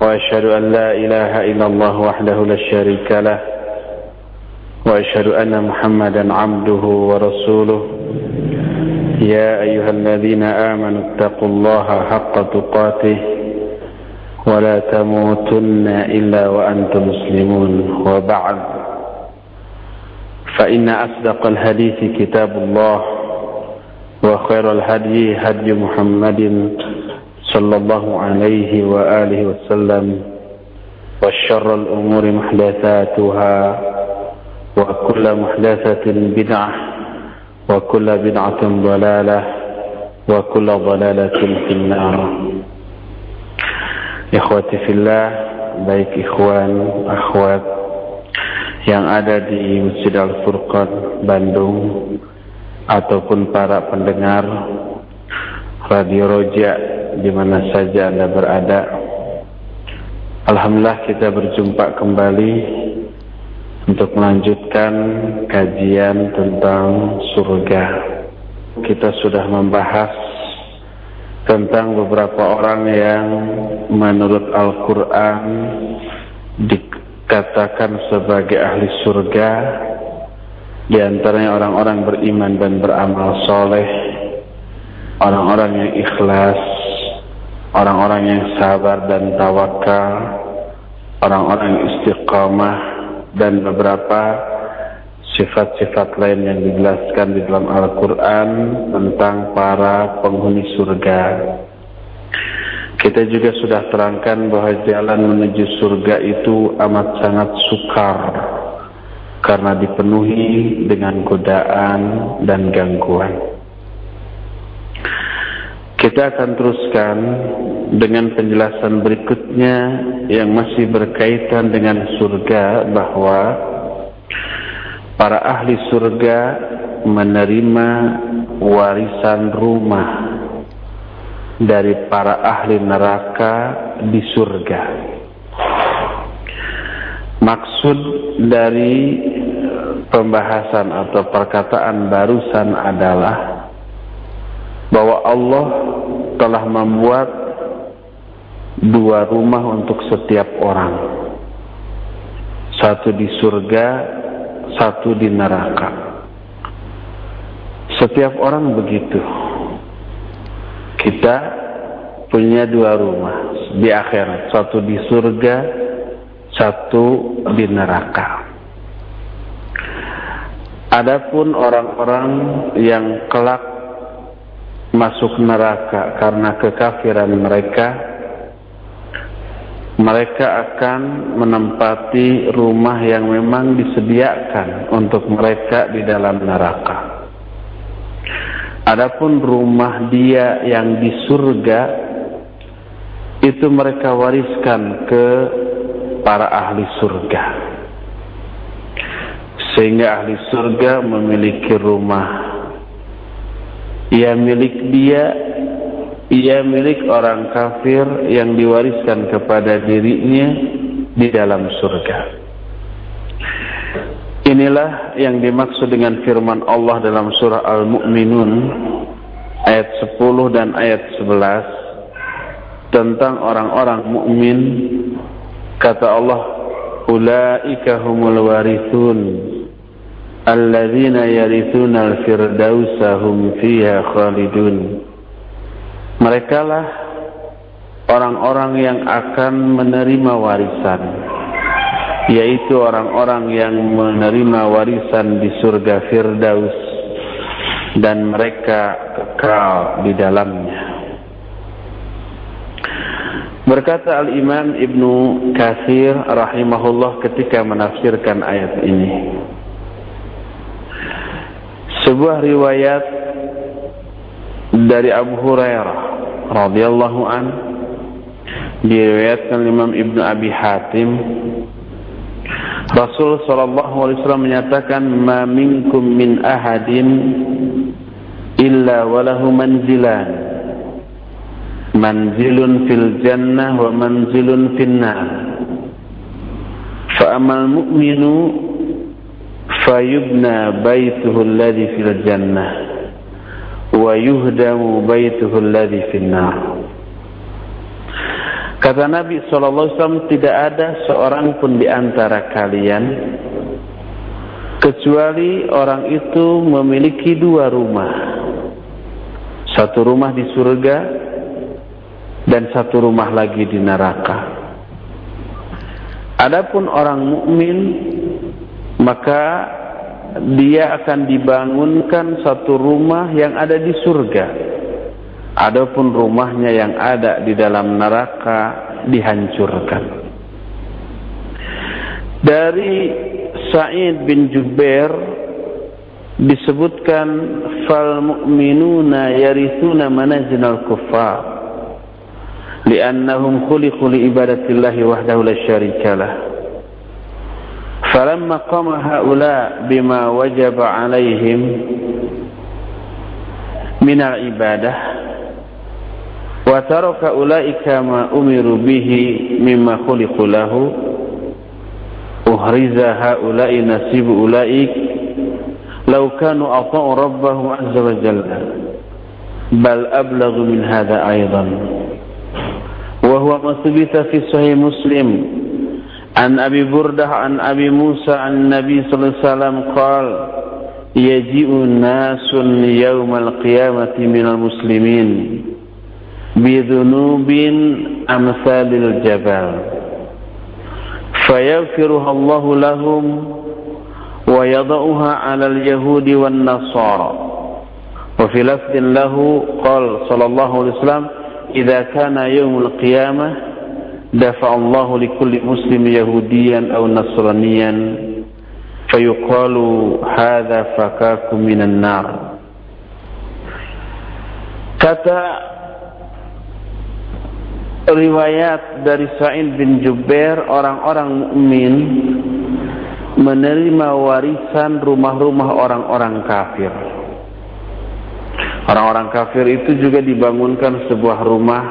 وأشهد أن لا إله إلا الله وحده لا شريك له وأشهد أن محمدا عبده ورسوله. يا أيها الذين آمنوا اتقوا الله حق تقاته ولا تموتن إلا وأنتم مسلمون. وبعد فإن أصدق الحديث كتاب الله وخير الهدي هدي محمد صلى الله عليه وآله وسلم وشر الأمور محدثاتها وكل محدثة بدعة وكل بدعة ضلالة وكل ضلالة في النار Ikhwati fillah Baik ikhwan, akhwat Yang ada di Masjid Al-Furqan Bandung Ataupun para pendengar Radio Roja di mana saja Anda berada. Alhamdulillah kita berjumpa kembali Untuk melanjutkan kajian tentang surga. Kita sudah membahas tentang beberapa orang yang menurut Al-Quran dikatakan sebagai ahli surga. Di antaranya orang-orang beriman dan beramal soleh. Orang-orang yang ikhlas orang-orang yang sabar dan tawakal orang-orang yang istiqamah dan beberapa sifat-sifat lain yang dijelaskan di dalam Al-Quran tentang para penghuni surga. Kita juga sudah terangkan bahwa jalan menuju surga itu amat sangat sukar karena dipenuhi dengan godaan dan gangguan. Kita akan teruskan dengan penjelasan berikutnya yang masih berkaitan dengan surga bahwa para ahli surga menerima warisan rumah dari para ahli neraka di surga. Maksud dari pembahasan atau perkataan barusan adalah bahwa Allah telah membuat dua rumah untuk setiap orang. Satu di surga, satu di neraka. Setiap orang begitu. Kita punya dua rumah di akhirat, satu di surga, satu di neraka. Adapun orang-orang yang kelak masuk neraka karena kekafiran mereka, mereka akan menempati rumah yang memang disediakan untuk mereka di dalam neraka. Adapun rumah dia yang di surga itu mereka wariskan ke para ahli surga. Sehingga ahli surga memiliki rumah. Ia milik dia ia milik orang kafir yang diwariskan kepada dirinya di dalam surga. Inilah yang dimaksud dengan firman Allah dalam surah Al-Mu'minun ayat 10 dan ayat 11 tentang orang-orang mukmin kata Allah ulaika humul warithun alladzina yarithuna al-firdausa hum fiha khalidun. Mereka lah orang-orang yang akan menerima warisan yaitu orang-orang yang menerima warisan di surga Firdaus dan mereka kekal di dalamnya. Berkata Al-Imam Ibnu Kathir rahimahullah ketika menafsirkan ayat ini sebuah riwayat dari Abu Hurairah radhiyallahu an. Diriwayatkan Imam Ibnu Abi Hatim. Rasul sallallahu alaihi wasallam menyatakan ma minkum min ahadin illa walahu manzilan. Manzilun fil jannah wa manzilun fil nar. Fa amal mu'minu fayubna baituhu alladhi fil jannah wa yuhdamu baituhu alladhi finnar Kata Nabi SAW tidak ada seorang pun di antara kalian kecuali orang itu memiliki dua rumah. Satu rumah di surga dan satu rumah lagi di neraka. Adapun orang mukmin maka dia akan dibangunkan satu rumah yang ada di surga Adapun rumahnya yang ada di dalam neraka dihancurkan. Dari Sa'id bin Jubair disebutkan fal mu'minuna yarithuna manazil al-kuffar li'annahum khuliqu li ibadatillahi wahdahu la syarika lah. Falamma qama haula bima wajaba alaihim min al-ibadah wa taraka ulaika ma umiru bihi mimma khuliqu lahu uhriza haula'i nasibu ulaik law kanu ata'u rabbahu azza wa jalla bal ablaghu min hadha aidan wa huwa ma عن أبي بردة عن أبي موسى عن النبي صلى الله عليه وسلم قال يجيء ناس يوم القيامة من المسلمين بذنوب أمثال الجبال فيغفرها الله لهم ويضعها على اليهود والنصارى. وفي لفظ له قال صلى الله عليه وسلم إذا كان يوم القيامة دفع الله لكل مسلم يهوديا أو نصرانيا فيقال هذا فكاك من النار kata riwayat dari Sa'id bin Jubair orang-orang mukmin menerima warisan rumah-rumah orang-orang kafir. Orang-orang kafir itu juga dibangunkan sebuah rumah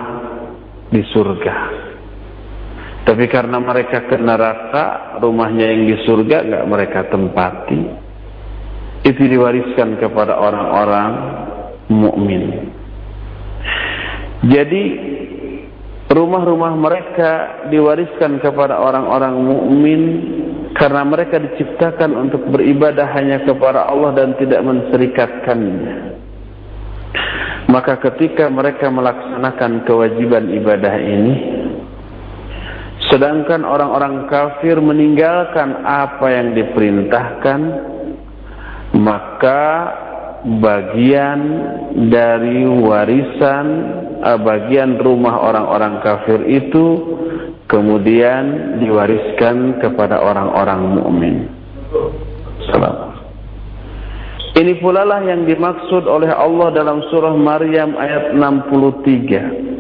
di surga. Tapi karena mereka ke neraka, rumahnya yang di surga nggak mereka tempati. Itu diwariskan kepada orang-orang mukmin. Jadi rumah-rumah mereka diwariskan kepada orang-orang mukmin karena mereka diciptakan untuk beribadah hanya kepada Allah dan tidak menserikatkannya. Maka ketika mereka melaksanakan kewajiban ibadah ini, sedangkan orang-orang kafir meninggalkan apa yang diperintahkan, maka bagian dari warisan uh, bagian rumah orang-orang kafir itu kemudian diwariskan kepada orang-orang mukmin. Salam. Ini pula lah yang dimaksud oleh Allah dalam surah Maryam ayat 63.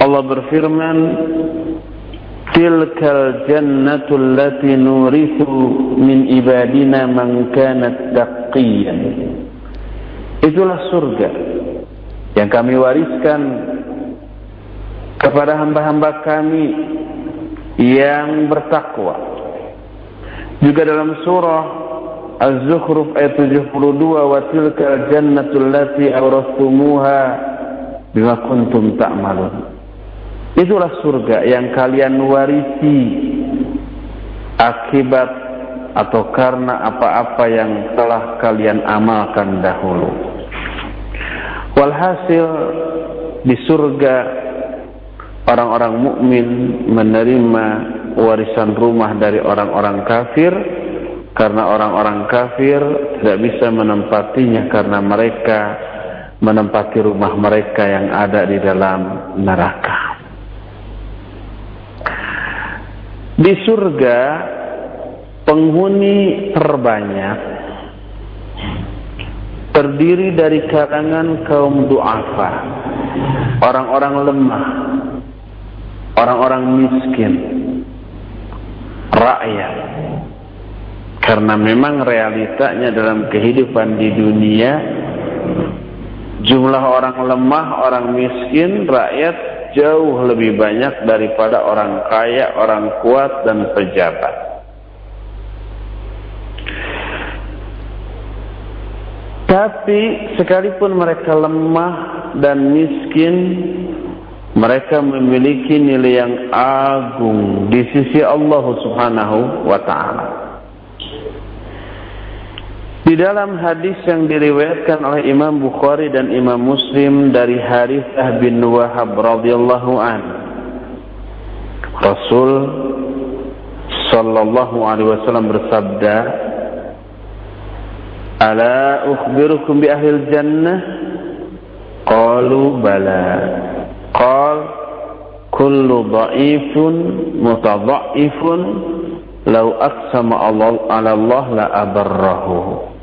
Allah berfirman, tilkal jannatul lati nurithu min ibadina man kanat taqiyan itulah surga yang kami wariskan kepada hamba-hamba kami yang bertakwa. Juga dalam surah Az-Zukhruf ayat 72 wa tilkal jannatul lati awrastumuha bima kuntum ta'malun Itulah surga yang kalian warisi akibat atau karena apa-apa yang telah kalian amalkan dahulu. Walhasil di surga orang-orang mukmin menerima warisan rumah dari orang-orang kafir karena orang-orang kafir tidak bisa menempatinya karena mereka menempati rumah mereka yang ada di dalam neraka. Di surga penghuni terbanyak terdiri dari kalangan kaum duafa, orang-orang lemah, orang-orang miskin, rakyat. Karena memang realitanya dalam kehidupan di dunia jumlah orang lemah, orang miskin, rakyat jauh lebih banyak daripada orang kaya, orang kuat dan pejabat. Tapi sekalipun mereka lemah dan miskin, mereka memiliki nilai yang agung di sisi Allah Subhanahu wa taala. Di dalam hadis yang diriwayatkan oleh Imam Bukhari dan Imam Muslim dari Harithah bin Wahab radhiyallahu an. Rasul sallallahu alaihi wasallam bersabda, "Ala ukhbirukum bi ahli jannah?" Qalu bala. Qal kullu dha'ifun mutadha'ifun law aqsama Allah ala Allah la abarrahu.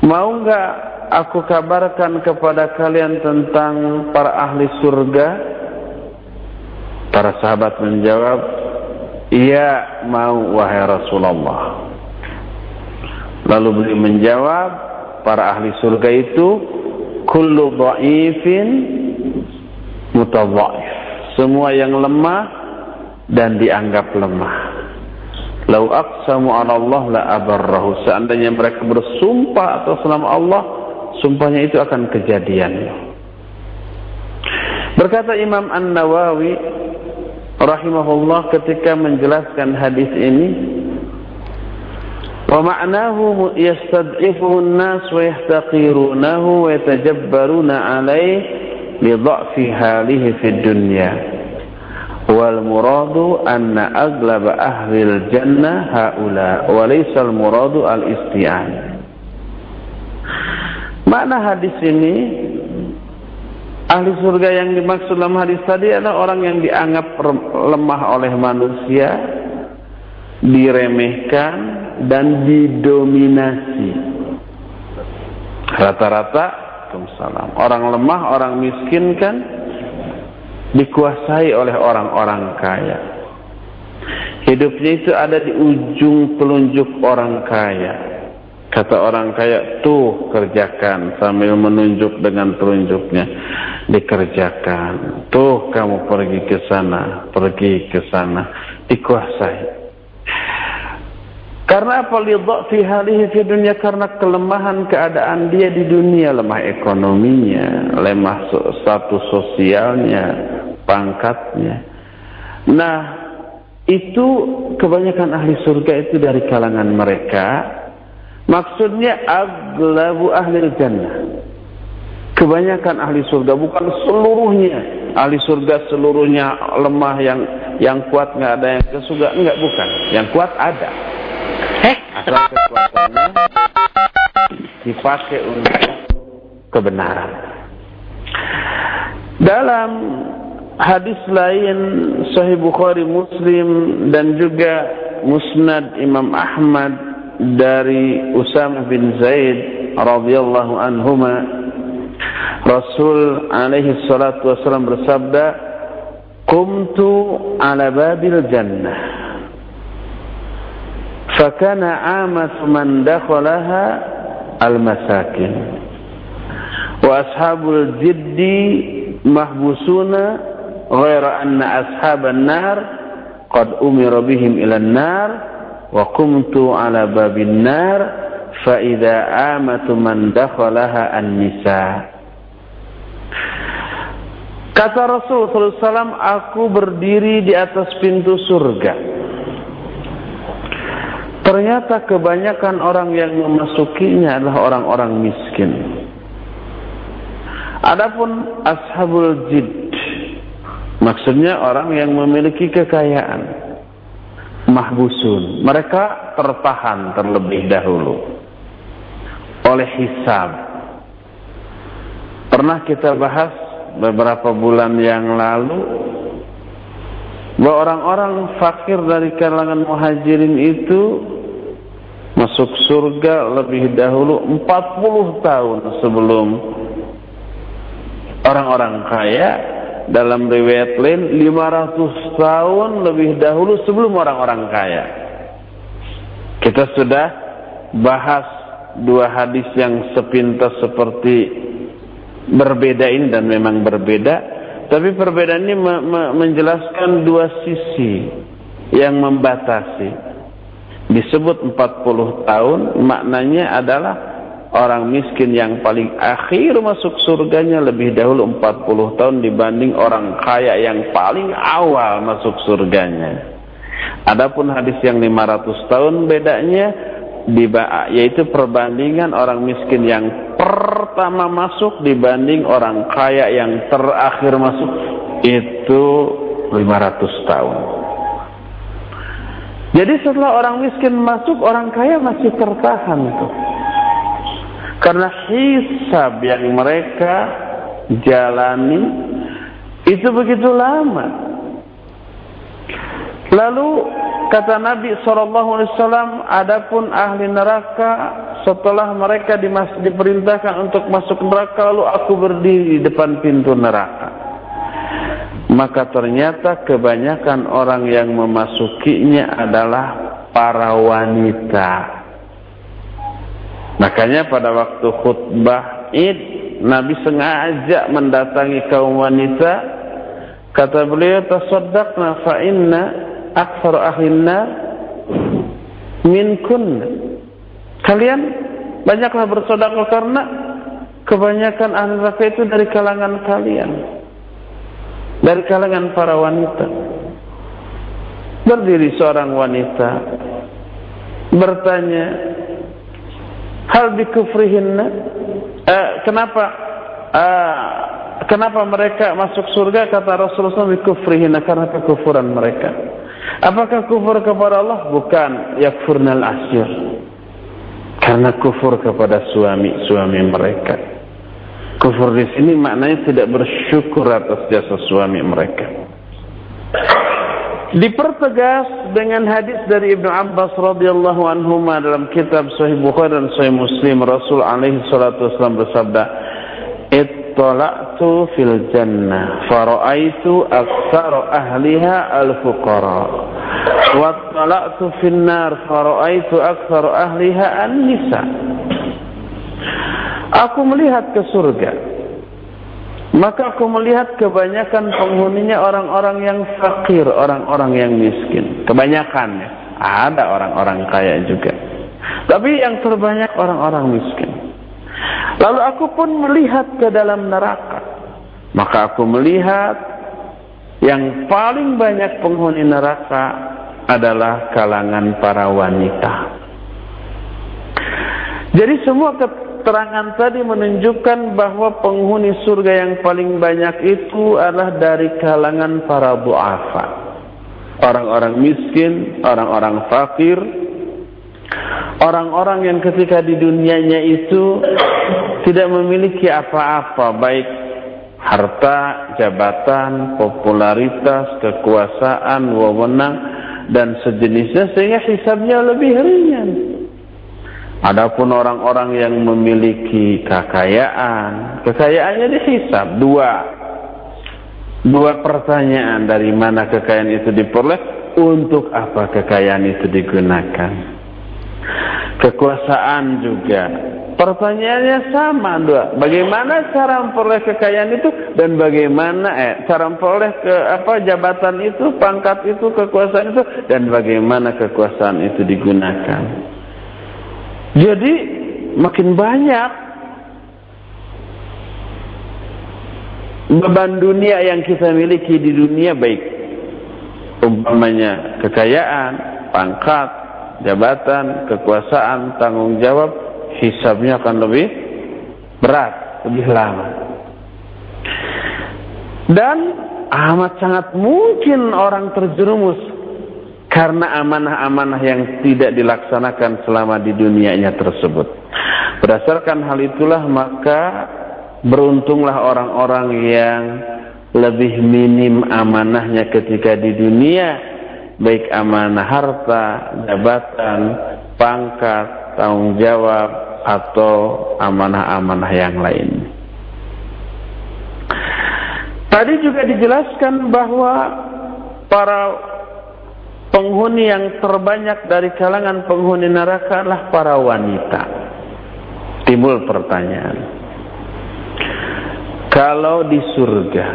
Mau enggak aku kabarkan kepada kalian tentang para ahli surga? Para sahabat menjawab, "Iya, mau wahai Rasulullah." Lalu beliau menjawab, para ahli surga itu kullu dha'ifin mutadhaif. Semua yang lemah dan dianggap lemah. Lau aqsamu 'ala Allah la abarrahu. Seandainya mereka bersumpah atas nama Allah, sumpahnya itu akan kejadian. Berkata Imam An-Nawawi rahimahullah ketika menjelaskan hadis ini, wa ma'nahu yastad'ifuhu an-nas wa yahtaqirunahu wa yatajabbaruna 'alayhi li dha'fi halihi fid dunya wal muradu anna aglaba ahli jannah haula wa laysa al muradu al isti'an Makna hadis ini ahli surga yang dimaksud dalam hadis tadi adalah orang yang dianggap lemah oleh manusia diremehkan dan didominasi rata-rata Waalaikumsalam. Orang lemah, orang miskin kan dikuasai oleh orang-orang kaya. Hidupnya itu ada di ujung telunjuk orang kaya. Kata orang kaya, tuh kerjakan sambil menunjuk dengan telunjuknya. Dikerjakan. Tuh kamu pergi ke sana, pergi ke sana. Dikuasai. Karena apa lidha fi halihi fi dunia karena kelemahan keadaan dia di dunia, lemah ekonominya, lemah status sosialnya, pangkatnya. Nah, itu kebanyakan ahli surga itu dari kalangan mereka. Maksudnya aglabu ahli jannah. Kebanyakan ahli surga bukan seluruhnya. Ahli surga seluruhnya lemah yang yang kuat nggak ada yang ke surga enggak bukan. Yang kuat ada asal kekuatannya dipakai untuk kebenaran. Dalam hadis lain Sahih Bukhari Muslim dan juga Musnad Imam Ahmad dari Usama bin Zaid radhiyallahu anhuma Rasul alaihi salatu wasallam bersabda Qumtu ala babil jannah فكان عامة من دخلها المساكن وأصحاب ghaira anna ashaban nar qad umira bihim ila nar wa qumtu ala babin nar fa idza amatu man dakhalaha an-nisa Kata Rasul SAW, aku berdiri di atas pintu surga. Ternyata kebanyakan orang yang memasukinya adalah orang-orang miskin. Adapun ashabul jid, maksudnya orang yang memiliki kekayaan mahbusun. Mereka tertahan terlebih dahulu oleh hisab. Pernah kita bahas beberapa bulan yang lalu bahwa orang-orang fakir dari kalangan muhajirin itu masuk surga lebih dahulu 40 tahun sebelum orang-orang kaya dalam riwayat lain 500 tahun lebih dahulu sebelum orang-orang kaya. Kita sudah bahas dua hadis yang sepintas seperti berbeda ini dan memang berbeda. Tapi perbedaan ini menjelaskan dua sisi yang membatasi. Disebut 40 tahun maknanya adalah orang miskin yang paling akhir masuk surganya lebih dahulu 40 tahun dibanding orang kaya yang paling awal masuk surganya. Adapun hadis yang 500 tahun bedanya yaitu perbandingan orang miskin yang pertama masuk dibanding orang kaya yang terakhir masuk itu 500 tahun. Jadi setelah orang miskin masuk, orang kaya masih tertahan itu. Karena hisab yang mereka jalani itu begitu lama. Lalu kata Nabi SAW, adapun ahli neraka setelah mereka diperintahkan untuk masuk neraka, lalu aku berdiri di depan pintu neraka. Maka ternyata kebanyakan orang yang memasukinya adalah para wanita. Makanya pada waktu khutbah Id Nabi sengaja mendatangi kaum wanita. Kata beliau tasaddaqna fa inna aktsar minkun. Kalian banyaklah bersedekah karena kebanyakan ahli neraka itu dari kalangan kalian dari kalangan para wanita. Berdiri seorang wanita bertanya hal bikufrihinna eh, kenapa eh, kenapa mereka masuk surga? Kata Rasulullah bikufrihinna karena kekufuran mereka. Apakah kufur kepada Allah? Bukan. Yakfurnal asyir karena kufur kepada suami-suami mereka. Kufur di sini maknanya tidak bersyukur atas jasa suami mereka dipertegas dengan hadis dari Ibnu Abbas radhiyallahu anhu dalam kitab Sahih Bukhari dan Sahih Muslim Rasul alaihi salatu wasallam bersabda Ittala'tu fil jannah fara'aitu aktsara ahliha al-fuqara. Wa ittala'tu fil nar fara'aitu aktsara ahliha an-nisa. Aku melihat ke surga maka aku melihat kebanyakan penghuninya orang-orang yang fakir, orang-orang yang miskin. Kebanyakan ya. Ada orang-orang kaya juga. Tapi yang terbanyak orang-orang miskin. Lalu aku pun melihat ke dalam neraka. Maka aku melihat yang paling banyak penghuni neraka adalah kalangan para wanita. Jadi semua keterangan tadi menunjukkan bahwa penghuni surga yang paling banyak itu adalah dari kalangan para duafa. Orang-orang miskin, orang-orang fakir, orang-orang yang ketika di dunianya itu tidak memiliki apa-apa, baik harta, jabatan, popularitas, kekuasaan, wewenang, dan sejenisnya sehingga hisabnya lebih ringan. Adapun orang-orang yang memiliki kekayaan, kekayaannya dihisab dua. Dua pertanyaan dari mana kekayaan itu diperoleh, untuk apa kekayaan itu digunakan. Kekuasaan juga. Pertanyaannya sama dua. Bagaimana cara memperoleh kekayaan itu dan bagaimana eh cara memperoleh ke apa jabatan itu, pangkat itu, kekuasaan itu dan bagaimana kekuasaan itu digunakan. Jadi makin banyak beban dunia yang kita miliki di dunia baik umpamanya kekayaan, pangkat, jabatan, kekuasaan, tanggung jawab, hisabnya akan lebih berat, lebih lama. Dan amat sangat mungkin orang terjerumus karena amanah-amanah yang tidak dilaksanakan selama di dunianya tersebut. Berdasarkan hal itulah maka beruntunglah orang-orang yang lebih minim amanahnya ketika di dunia, baik amanah harta, jabatan, pangkat, tanggung jawab, atau amanah-amanah yang lain. Tadi juga dijelaskan bahwa para penghuni yang terbanyak dari kalangan penghuni neraka adalah para wanita. Timbul pertanyaan. Kalau di surga,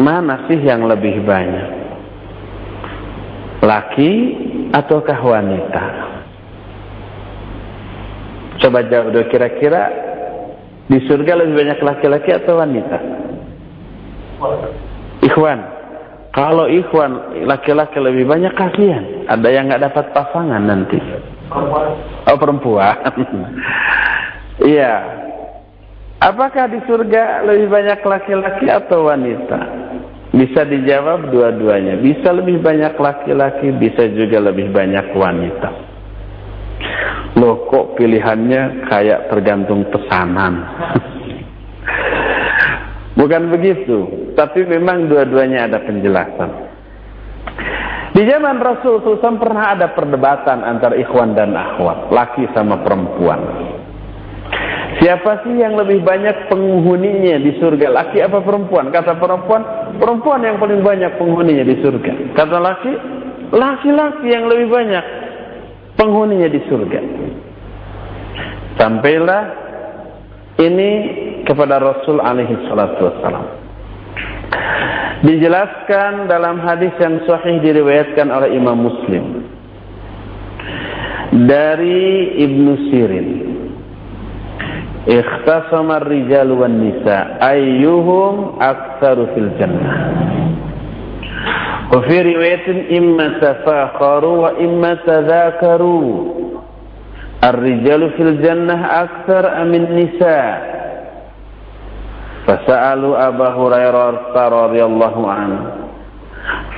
mana sih yang lebih banyak? Laki ataukah wanita? Coba jawab dulu kira-kira di surga lebih banyak laki-laki atau wanita? Ikhwan. Kalau ikhwan laki-laki lebih banyak kasihan. Ada yang nggak dapat pasangan nanti. Oh perempuan. Iya. Apakah di surga lebih banyak laki-laki atau wanita? Bisa dijawab dua-duanya. Bisa lebih banyak laki-laki, bisa juga lebih banyak wanita. Loh kok pilihannya kayak tergantung pesanan. Bukan begitu, tapi memang dua-duanya ada penjelasan. Di zaman Rasul SAW pernah ada perdebatan antara ikhwan dan akhwat, laki sama perempuan. Siapa sih yang lebih banyak penghuninya di surga, laki apa perempuan? Kata perempuan, perempuan yang paling banyak penghuninya di surga. Kata laki, laki-laki yang lebih banyak penghuninya di surga. Sampailah ini kepada Rasul alaihi salatu wassalam. Dijelaskan dalam hadis yang sahih diriwayatkan oleh Imam Muslim dari Ibnu Sirin. Ikhtasama ar-rijal wan nisa ayyuhum aktsaru fil jannah. Wa fi riwayatin imma tafakharu wa imma tadhakaru. Ar-rijalu fil jannah aktsar amin nisa' فسألوا أبا هريرة رضي الله عنه.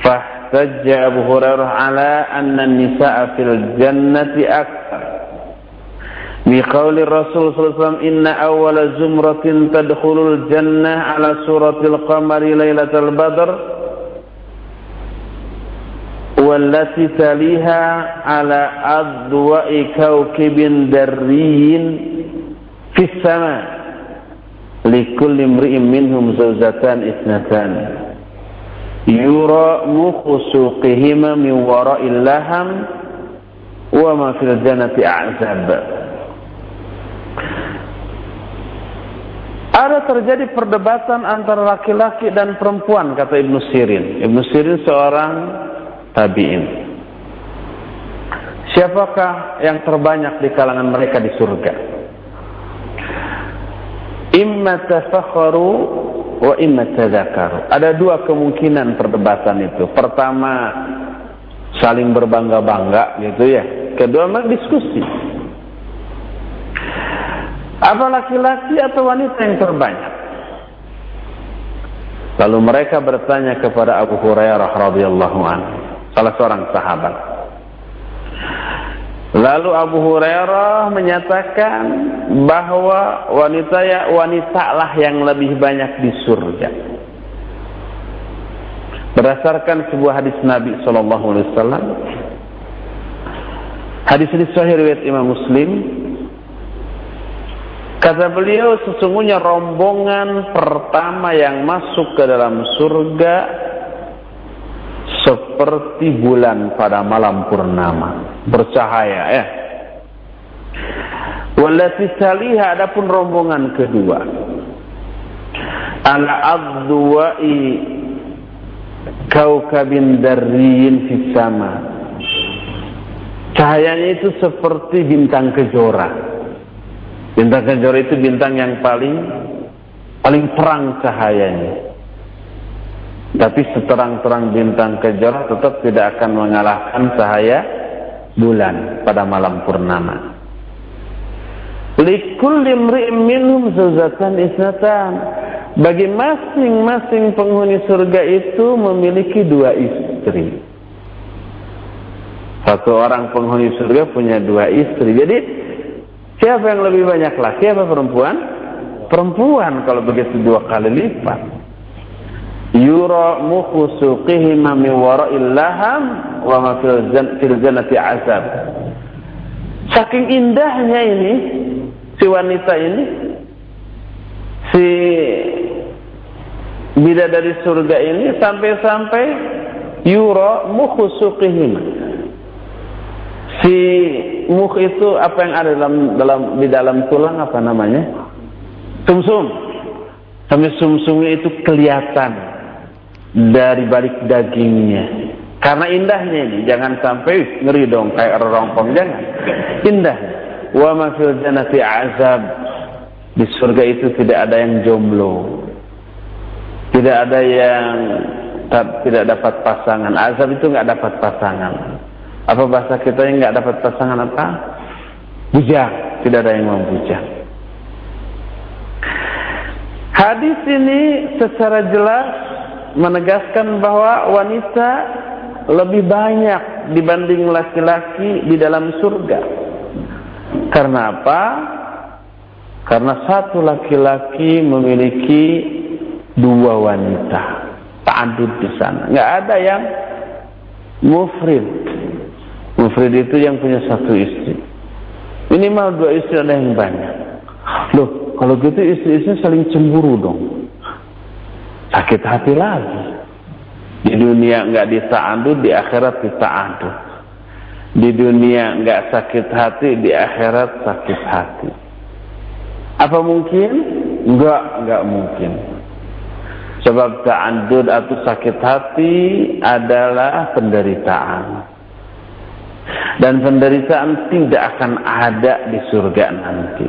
فاحتج أبو هريرة على أن النساء في الجنة أكثر. بقول الرسول صلى الله عليه وسلم إن أول زمرة تدخل الجنة على سورة القمر ليلة البدر والتي تليها على أضواء كوكب دري في السماء. Likulli imri'in minhum zawjatan isnatan yura mukhu suqihima min wara'il laham wa ma fil jannati a'zab Ada terjadi perdebatan antara laki-laki dan perempuan kata Ibnu Sirin. Ibnu Sirin seorang tabi'in. Siapakah yang terbanyak di kalangan mereka di surga? Imma tafakharu wa imma tadhakaru. Ada dua kemungkinan perdebatan itu. Pertama, saling berbangga-bangga gitu ya. Kedua, diskusi. Apa laki-laki atau wanita yang terbanyak? Lalu mereka bertanya kepada Abu Hurairah radhiyallahu anhu, salah seorang sahabat. Lalu Abu Hurairah menyatakan bahwa wanita ya wanita lah yang lebih banyak di surga. Berdasarkan sebuah hadis Nabi Shallallahu Alaihi Wasallam, hadis ini sahih riwayat Imam Muslim. Kata beliau sesungguhnya rombongan pertama yang masuk ke dalam surga seperti bulan pada malam purnama. Bercahaya ya. Walati taliha adapun rombongan kedua. Ala adduai kaukabin darriyin fis sama. Cahayanya itu seperti bintang kejora. Bintang kejora itu bintang yang paling paling terang cahayanya tapi seterang-terang bintang kejora tetap tidak akan mengalahkan cahaya bulan pada malam purnama. Likulli minhum zawjatan isnatan. Bagi masing-masing penghuni surga itu memiliki dua istri. Satu orang penghuni surga punya dua istri. Jadi siapa yang lebih banyak laki apa perempuan? Perempuan kalau begitu dua kali lipat yura mukhu suqihima min wara'il laham wa ma fil jannati azab. Saking indahnya ini si wanita ini si bidadari surga ini sampai-sampai yura mukhu suqihima. Si mukh itu apa yang ada dalam dalam di dalam tulang apa namanya? Sumsum. Sampai sumsumnya itu kelihatan dari balik dagingnya. Karena indahnya ini, jangan sampai ngeri dong kayak rongkong jangan. Indah. wa ma fil jannati azab. Di surga itu tidak ada yang jomblo. Tidak ada yang tidak dapat pasangan. Azab itu nggak dapat pasangan. Apa bahasa kita yang nggak dapat pasangan apa? Bujang. Tidak ada yang mau bujang. Hadis ini secara jelas menegaskan bahwa wanita lebih banyak dibanding laki-laki di dalam surga. Karena apa? Karena satu laki-laki memiliki dua wanita. Ta'adud di sana. Enggak ada yang mufrid. Mufrid itu yang punya satu istri. Minimal dua istri ada yang banyak. Loh, kalau gitu istri-istri saling cemburu dong. Sakit hati lagi. Di dunia enggak dita'adud, di akhirat dita'adud. Di dunia enggak sakit hati, di akhirat sakit hati. Apa mungkin? Enggak, enggak mungkin. Sebab ta'adud atau sakit hati adalah penderitaan. Dan penderitaan tidak akan ada di surga nanti.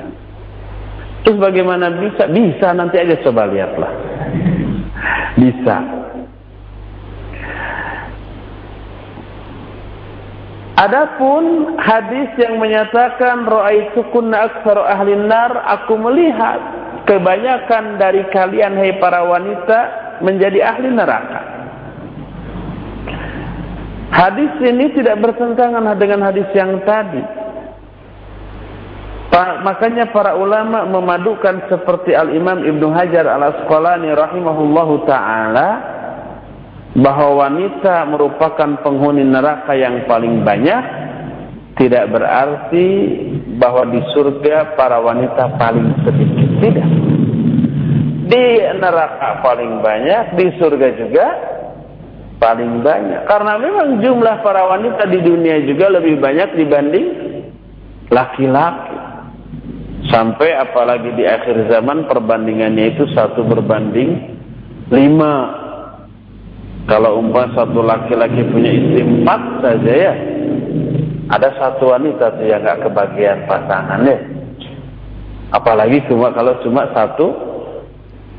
Terus bagaimana bisa? Bisa nanti aja coba lihatlah. Bisa. Adapun hadis yang menyatakan ra'aitu kunna aktsaru ahli nar, aku melihat kebanyakan dari kalian hai para wanita menjadi ahli neraka. Hadis ini tidak bertentangan dengan hadis yang tadi. Makanya para ulama memadukan seperti Al-Imam Ibnu Hajar Al-Asqalani rahimahullahu taala bahwa wanita merupakan penghuni neraka yang paling banyak. Tidak berarti bahwa di surga para wanita paling sedikit tidak. Di neraka paling banyak di surga juga paling banyak. Karena memang jumlah para wanita di dunia juga lebih banyak dibanding laki-laki sampai apalagi di akhir zaman perbandingannya itu satu berbanding lima kalau umpah satu laki-laki punya istri empat saja ya, ada satu wanita tuh yang nggak kebagian pasangannya. Apalagi cuma kalau cuma satu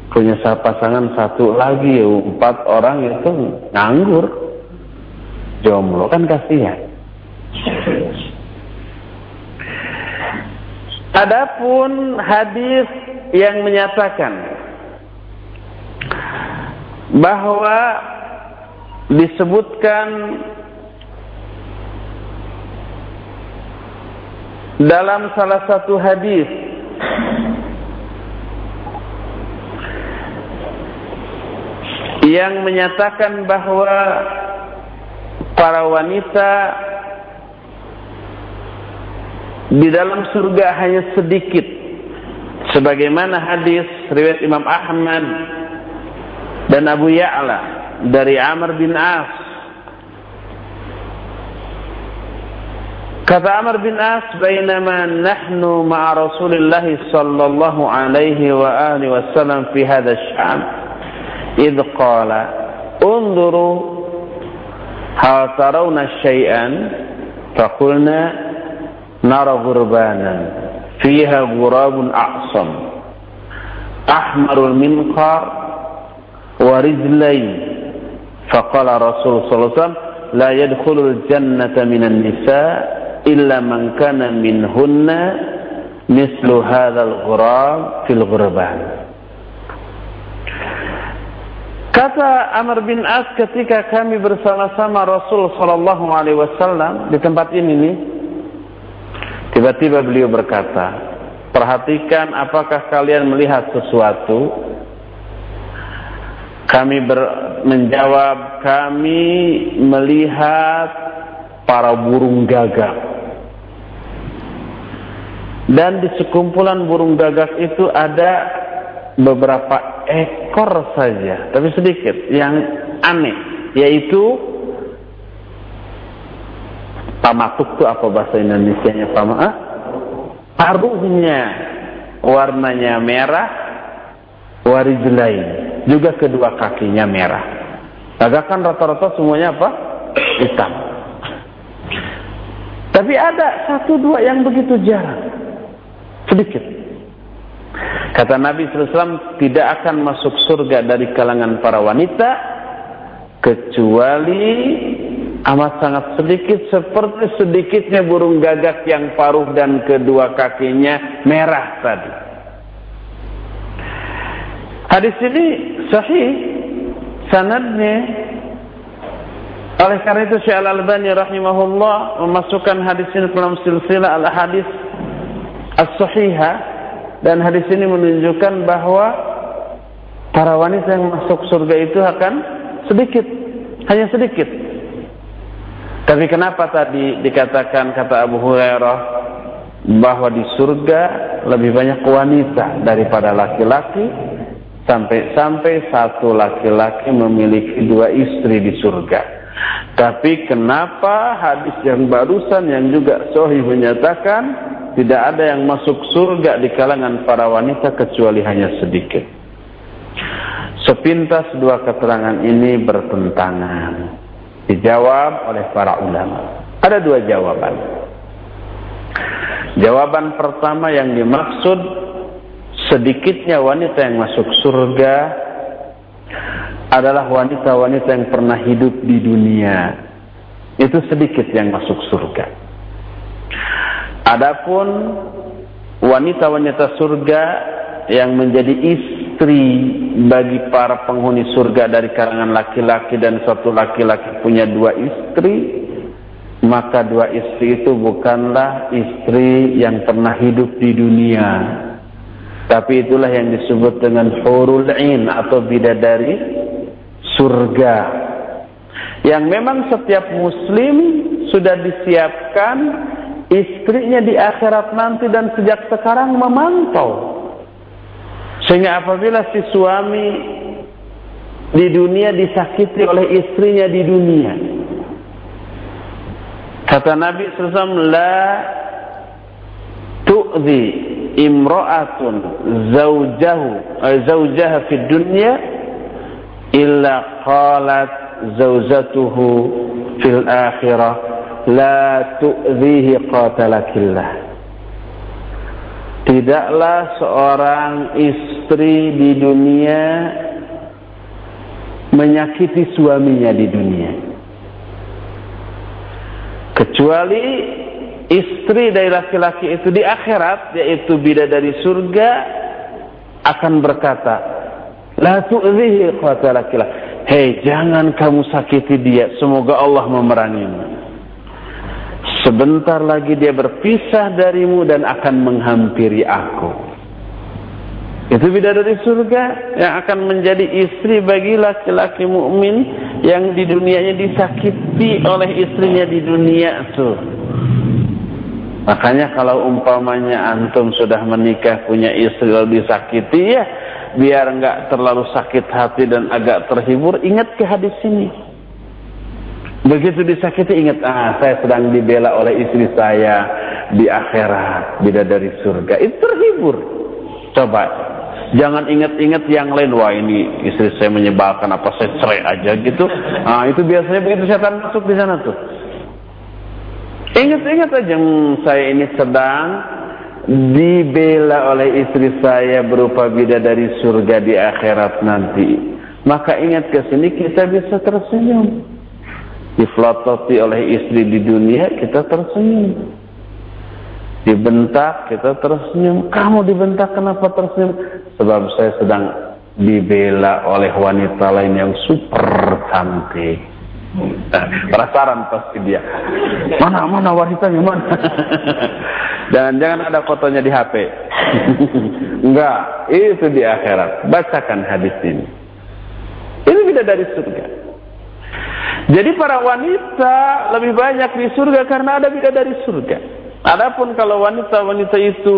punya pasangan satu lagi ya, empat orang itu nganggur, jomblo kan kasihan. Adapun hadis yang menyatakan bahwa disebutkan dalam salah satu hadis yang menyatakan bahwa para wanita di dalam surga hanya sedikit sebagaimana hadis riwayat Imam Ahmad dan Abu Ya'la dari Amr bin As. Kata Amr bin As, "Bainama nahnu ma'a Rasulillah sallallahu alaihi wa alihi wasallam fi hadha asy-syam, id qala, "Unzuru hal tarawna syai'an?" Faqulna, نرى غربانا فيها غراب أعصم. أحمر المنقار ورجلين. فقال رسول صلى الله عليه وسلم لا يدخل الجنة من النساء إلا من كان منهن مثل هذا الغراب في الغربان. Kata Amr bin As ketika kami bersama-sama Rasul Sallallahu Alaihi Wasallam di tempat ini nih, tiba-tiba beliau berkata, perhatikan apakah kalian melihat sesuatu kami ber, menjawab, kami melihat para burung gagak. Dan di sekumpulan burung gagak itu ada beberapa ekor saja, tapi sedikit yang aneh, yaitu pamatuk itu apa bahasa Indonesia-nya pama? Ah? Paruhnya warnanya merah, warijlain juga kedua kakinya merah. Gagakan rata-rata semuanya apa? Hitam. Tapi ada satu dua yang begitu jarang. Sedikit. Kata Nabi SAW, tidak akan masuk surga dari kalangan para wanita, kecuali amat sangat sedikit seperti sedikitnya burung gagak yang paruh dan kedua kakinya merah tadi. Hadis ini sahih sanadnya oleh karena itu Syekh Al-Albani rahimahullah memasukkan hadis ini dalam silsilah al-hadis as-sahihah dan hadis ini menunjukkan bahwa para wanita yang masuk surga itu akan sedikit, hanya sedikit. Tapi kenapa tadi dikatakan kata Abu Hurairah bahwa di surga lebih banyak wanita daripada laki-laki sampai-sampai satu laki-laki memiliki dua istri di surga. Tapi kenapa hadis yang barusan yang juga sahih menyatakan tidak ada yang masuk surga di kalangan para wanita kecuali hanya sedikit. Sepintas dua keterangan ini bertentangan. Dijawab oleh para ulama. Ada dua jawaban. Jawaban pertama yang dimaksud sedikitnya wanita yang masuk surga adalah wanita-wanita yang pernah hidup di dunia. Itu sedikit yang masuk surga. Adapun wanita-wanita surga yang menjadi istri bagi para penghuni surga dari kalangan laki-laki dan satu laki-laki punya dua istri, maka dua istri itu bukanlah istri yang pernah hidup di dunia. Tapi itulah yang disebut dengan hurul in atau bidadari surga yang memang setiap muslim sudah disiapkan istrinya di akhirat nanti dan sejak sekarang memantau sehingga apabila si suami di dunia disakiti oleh istrinya di dunia kata Nabi SAW la tu'zi imra'atun zawjahu eh, zawjaha fi dunya illa qalat zaujatuhu fil akhirah la tu'zihi qatalakillah tidaklah seorang istri di dunia menyakiti suaminya di dunia kecuali istri dari laki-laki itu di akhirat yaitu bidadari surga akan berkata La tu'zihi. Hei, jangan kamu sakiti dia. Semoga Allah memerangimu. Sebentar lagi dia berpisah darimu dan akan menghampiri aku. Itu bidadari surga yang akan menjadi istri bagi laki-laki mukmin yang di dunianya disakiti oleh istrinya di dunia tuh. Makanya kalau umpamanya antum sudah menikah punya istri lalu disakiti ya biar enggak terlalu sakit hati dan agak terhibur, ingat ke hadis ini. Begitu disakiti ingat, ah saya sedang dibela oleh istri saya di akhirat, dari surga. Itu terhibur. Coba, jangan ingat-ingat yang lain. Wah ini istri saya menyebalkan apa saya cerai aja gitu. Ah itu biasanya begitu setan masuk di sana tuh. Ingat-ingat aja, hmm, saya ini sedang dibela oleh istri saya berupa bidadari surga di akhirat nanti. Maka ingat ke sini kita bisa tersenyum. Diflototi oleh istri di dunia kita tersenyum. Dibentak kita tersenyum. Kamu dibentak kenapa tersenyum? Sebab saya sedang dibela oleh wanita lain yang super cantik. Penasaran pasti dia. Mana mana wanitanya mana? Jangan-jangan ada fotonya di HP. Enggak, itu di akhirat. Bacakan hadis ini. Ini beda dari surga. Jadi para wanita lebih banyak di surga karena ada beda dari surga. Adapun kalau wanita-wanita itu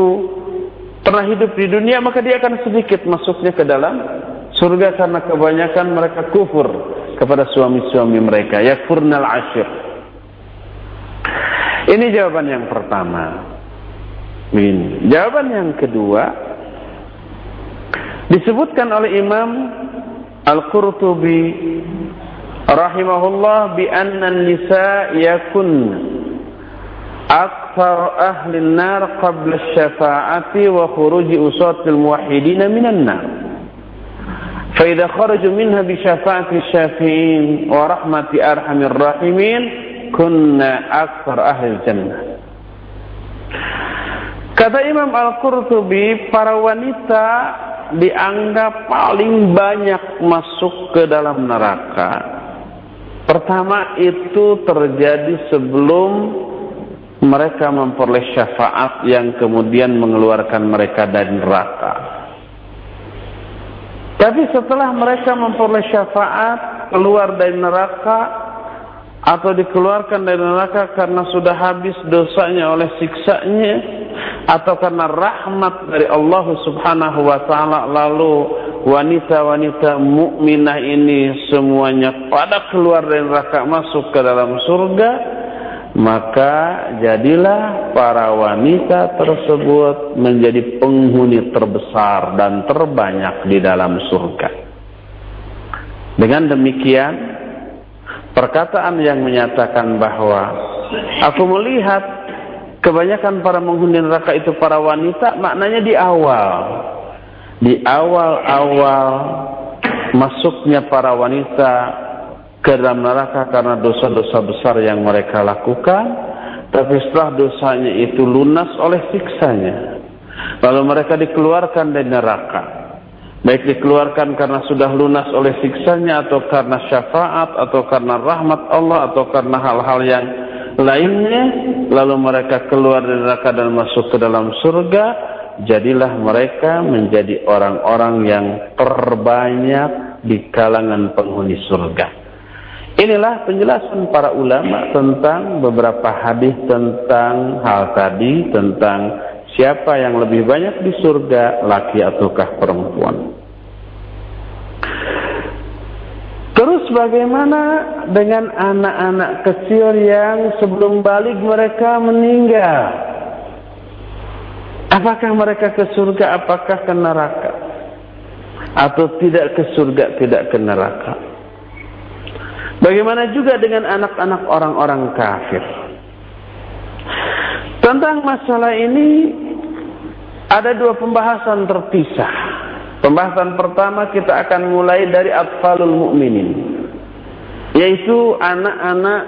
pernah hidup di dunia maka dia akan sedikit masuknya ke dalam surga karena kebanyakan mereka kufur kepada suami-suami mereka. Yakfurnal asyir ini jawaban yang pertama. Ini. Jawaban yang kedua disebutkan oleh Imam Al-Qurtubi rahimahullah bi anna nisa yakun akthar ahli an-nar qabla asy-syafa'ati wa khuruji usatil muwahhidin minan nar فإذا خرجوا منها بشفاعة الشافعين ورحمة أرحم الراحمين كنا أكثر أهل الجنة Kata Imam Al-Qurtubi, para wanita dianggap paling banyak masuk ke dalam neraka. Pertama itu terjadi sebelum mereka memperoleh syafaat yang kemudian mengeluarkan mereka dari neraka. Tapi setelah mereka memperoleh syafaat keluar dari neraka atau dikeluarkan dari neraka karena sudah habis dosanya oleh siksanya atau karena rahmat dari Allah Subhanahu wa taala lalu wanita-wanita mukminah ini semuanya pada keluar dari neraka masuk ke dalam surga maka jadilah para wanita tersebut menjadi penghuni terbesar dan terbanyak di dalam surga. Dengan demikian perkataan yang menyatakan bahwa aku melihat kebanyakan para penghuni neraka itu para wanita maknanya di awal di awal-awal masuknya para wanita ke dalam neraka karena dosa-dosa besar yang mereka lakukan tapi setelah dosanya itu lunas oleh siksanya lalu mereka dikeluarkan dari neraka. Baik dikeluarkan karena sudah lunas oleh siksanya atau karena syafaat atau karena rahmat Allah atau karena hal-hal yang lainnya lalu mereka keluar dari neraka dan masuk ke dalam surga jadilah mereka menjadi orang-orang yang terbanyak di kalangan penghuni surga inilah penjelasan para ulama tentang beberapa hadis tentang hal tadi tentang siapa yang lebih banyak di surga laki ataukah perempuan Terus bagaimana dengan anak-anak kecil yang sebelum balik mereka meninggal? Apakah mereka ke surga, apakah ke neraka? Atau tidak ke surga, tidak ke neraka? Bagaimana juga dengan anak-anak orang-orang kafir? Tentang masalah ini ada dua pembahasan terpisah. Pembahasan pertama kita akan mulai dari atfalul mukminin, yaitu anak-anak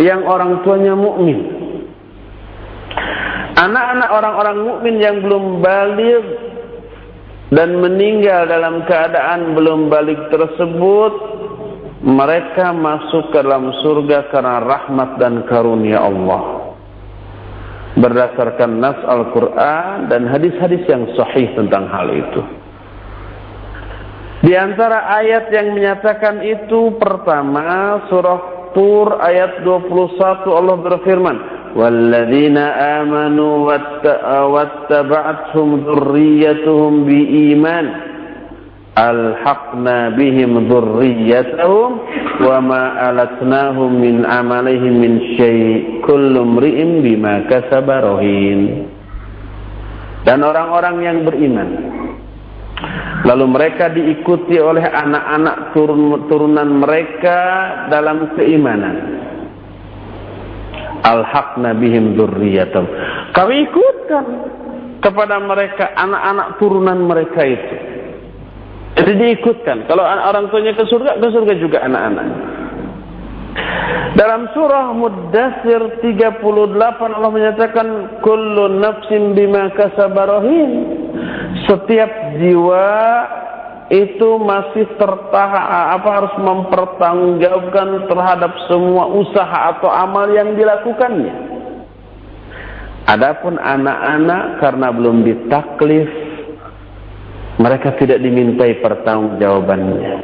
yang orang tuanya mukmin. Anak-anak orang-orang mukmin yang belum balik dan meninggal dalam keadaan belum balik tersebut, mereka masuk ke dalam surga karena rahmat dan karunia Allah. Berdasarkan nas Al-Quran dan hadis-hadis yang sahih tentang hal itu. Di antara ayat yang menyatakan itu pertama surah Tur ayat 21 Allah berfirman Walladzina amanu wattaba'athum dzurriyyatuhum biiman alhaqna bihim dzurriyyatahum wama alatnahum min amalihim min syai' kullu mri'in bima kasaba Dan orang-orang yang beriman Lalu mereka diikuti oleh anak-anak turun, turunan mereka dalam keimanan. Al-haqna bihim dzurriyyatum. Kami ikutkan kepada mereka anak-anak turunan mereka itu. Jadi diikutkan. Kalau orang tuanya ke surga, ke surga juga anak-anak. Dalam surah Muddassir 38 Allah menyatakan kullu nafsin bima kasabarahin setiap jiwa itu masih tertahan apa harus mempertanggungjawabkan terhadap semua usaha atau amal yang dilakukannya. Adapun anak-anak karena belum ditaklif mereka tidak dimintai pertanggungjawabannya.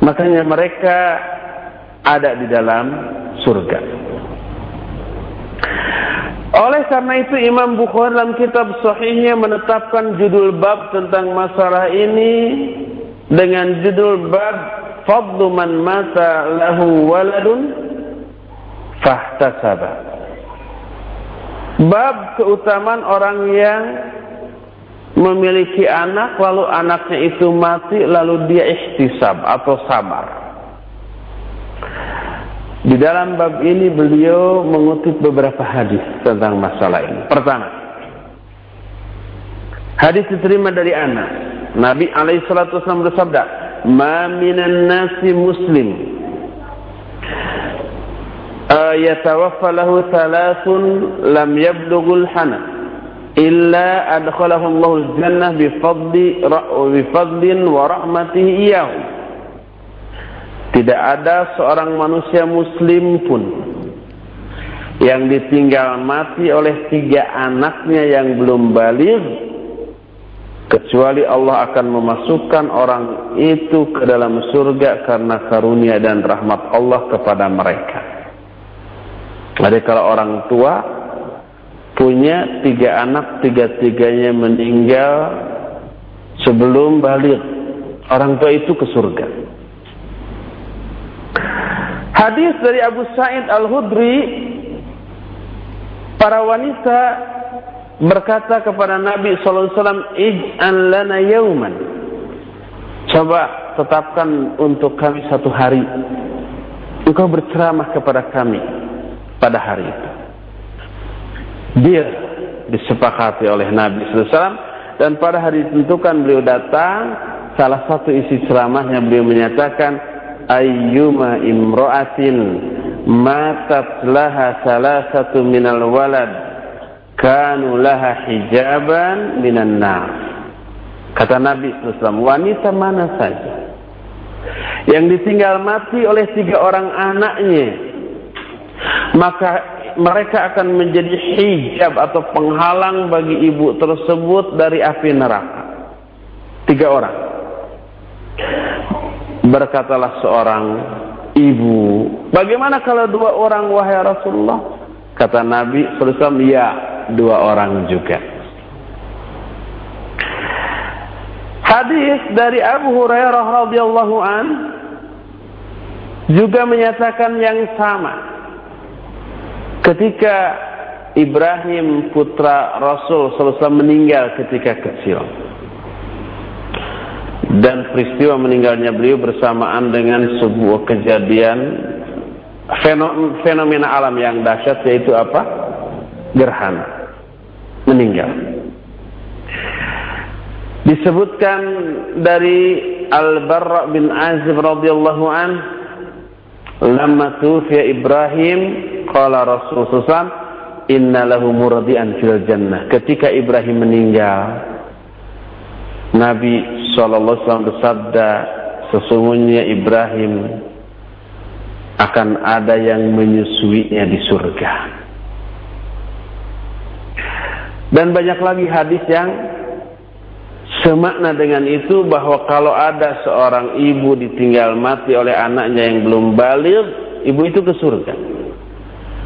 Makanya mereka ada di dalam surga. Oleh karena itu Imam Bukhari dalam kitab sahihnya menetapkan judul bab tentang masalah ini dengan judul bab Fadlu man mata lahu waladun fahtasaba. Bab keutamaan orang yang memiliki anak lalu anaknya itu mati lalu dia ihtisab atau sabar. Di dalam bab ini beliau mengutip beberapa hadis tentang masalah ini. Pertama, hadis diterima dari anak. Nabi alaihi salatu wasallam bersabda, "Ma minan nasi muslim yatawaffa lahu thalathun lam yablughul hana illa adkhalahu Allahul jannah bi fadli bi fadlin wa rahmatihi iyyahu." Tidak ada seorang manusia muslim pun yang ditinggal mati oleh tiga anaknya yang belum balik kecuali Allah akan memasukkan orang itu ke dalam surga karena karunia dan rahmat Allah kepada mereka. Jadi kalau orang tua punya tiga anak, tiga-tiganya meninggal sebelum balik, orang tua itu ke surga. Hadis dari Abu Sa'id Al-Hudri para wanita berkata kepada Nabi sallallahu alaihi wasallam lana yauman coba tetapkan untuk kami satu hari. Engkau berceramah kepada kami pada hari itu. Dia disepakati oleh Nabi wasallam dan pada hari ditentukan beliau datang salah satu isi ceramahnya beliau menyatakan ayyuma imra'atin matat laha salasatu minal walad kanu laha hijaban minan nar. Kata Nabi SAW wanita mana saja yang ditinggal mati oleh tiga orang anaknya maka mereka akan menjadi hijab atau penghalang bagi ibu tersebut dari api neraka. Tiga orang Berkatalah seorang ibu, bagaimana kalau dua orang wahai Rasulullah? Kata Nabi SAW, ya dua orang juga. Hadis dari Abu Hurairah radhiyallahu an juga menyatakan yang sama. Ketika Ibrahim putra Rasul SAW meninggal ketika kecil dan peristiwa meninggalnya beliau bersamaan dengan sebuah kejadian fenomena alam yang dahsyat yaitu apa? Gerhana. Meninggal. Disebutkan dari Al-Barra bin Azib radhiyallahu an Lama tufiya Ibrahim qala Rasulullah inna lahu muradian fil jannah. Ketika Ibrahim meninggal, Nabi SAW bersabda, sesungguhnya Ibrahim akan ada yang menyusuinya di surga. Dan banyak lagi hadis yang semakna dengan itu bahwa kalau ada seorang ibu ditinggal mati oleh anaknya yang belum balik, ibu itu ke surga.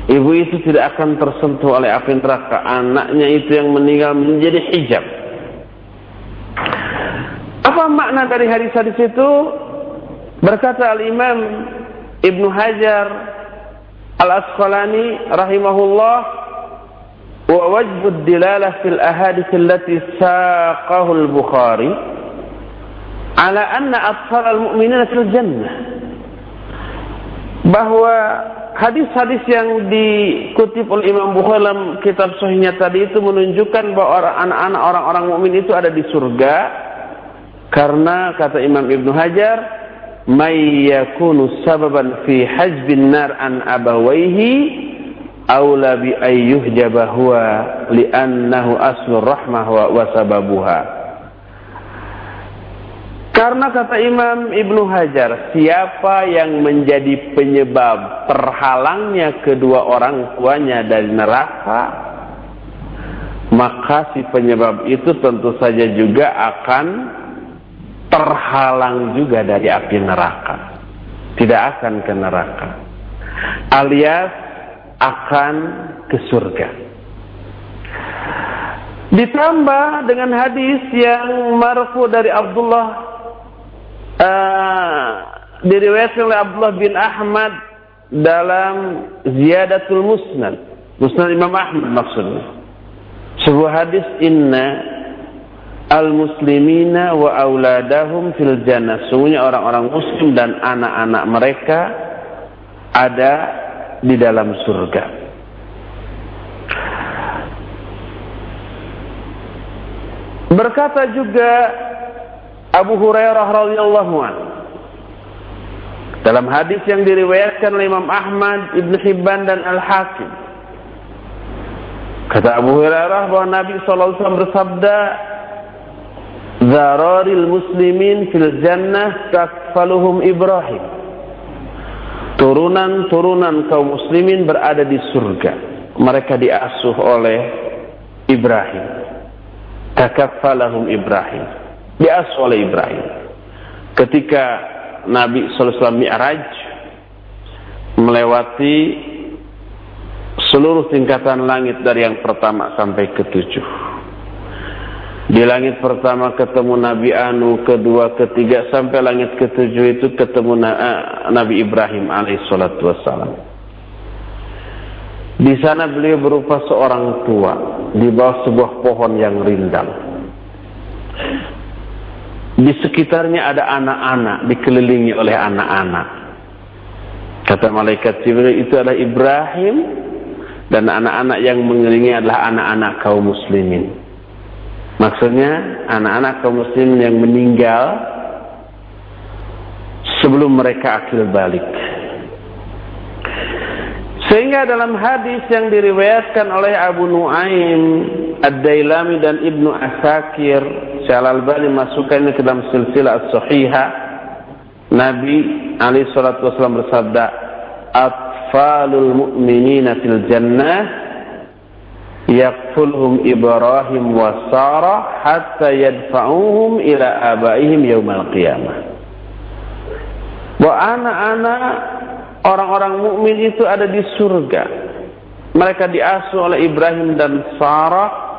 Ibu itu tidak akan tersentuh oleh api neraka. Anaknya itu yang meninggal menjadi hijab apa makna dari hadis-hadis itu? Berkata Al-Imam Ibnu Hajar Al-Asqalani rahimahullah wa wajbu dilalah fil ahadith allati saqahu al-Bukhari ala anna atfal al-mu'minina fil jannah bahwa hadis-hadis yang dikutip oleh Imam Bukhari dalam kitab sahihnya tadi itu menunjukkan bahwa anak-anak orang-orang mukmin itu ada di surga karena kata Imam Ibn Hajar, "May yakunu sababan fi hajbin nar an abawaihi aula bi ayyuh jabahwa li'annahu aslu rahmah wa, wa sababuha." Karena kata Imam Ibnu Hajar, siapa yang menjadi penyebab terhalangnya kedua orang tuanya dari neraka, maka si penyebab itu tentu saja juga akan terhalang juga dari api neraka. Tidak akan ke neraka. Alias akan ke surga. Ditambah dengan hadis yang marfu dari Abdullah uh, diriwayatkan oleh Abdullah bin Ahmad dalam Ziyadatul Musnad. Musnad Imam Ahmad maksudnya. Sebuah hadis inna al-muslimina wa auladahum fil jannah. Sungguhnya orang-orang muslim dan anak-anak mereka ada di dalam surga. Berkata juga Abu Hurairah radhiyallahu anhu dalam hadis yang diriwayatkan oleh Imam Ahmad, Ibn Hibban dan Al-Hakim. Kata Abu Hurairah bahwa Nabi SAW bersabda, Zararil muslimin fil jannah takfaluhum Ibrahim. Turunan-turunan kaum muslimin berada di surga. Mereka diasuh oleh Ibrahim. Takafalahum Ibrahim. Diasuh oleh Ibrahim. Ketika Nabi SAW Mi'raj melewati seluruh tingkatan langit dari yang pertama sampai ketujuh. Di langit pertama ketemu Nabi Anu, kedua, ketiga, sampai langit ketujuh itu ketemu eh, Nabi Ibrahim alaihissalatu wassalam. Di sana beliau berupa seorang tua di bawah sebuah pohon yang rindang. Di sekitarnya ada anak-anak, dikelilingi oleh anak-anak. Kata malaikat Jibril itu adalah Ibrahim dan anak-anak yang mengelilingi adalah anak-anak kaum muslimin. Maksudnya anak-anak kaum muslimin yang meninggal sebelum mereka akil balik. Sehingga dalam hadis yang diriwayatkan oleh Abu Nuaim, Ad-Dailami dan Ibnu Asakir, Syekh Al-Albani masukkan ini ke dalam silsilah as-sahihah, Nabi alaihi salatu wasallam bersabda, "Atfalul mu'minina fil jannah yakfulhum Ibrahim wa Sarah hatta yadfa'uhum ila abaihim yaumal qiyamah." Bahwa anak-anak orang-orang mukmin itu ada di surga. Mereka diasuh oleh Ibrahim dan Sarah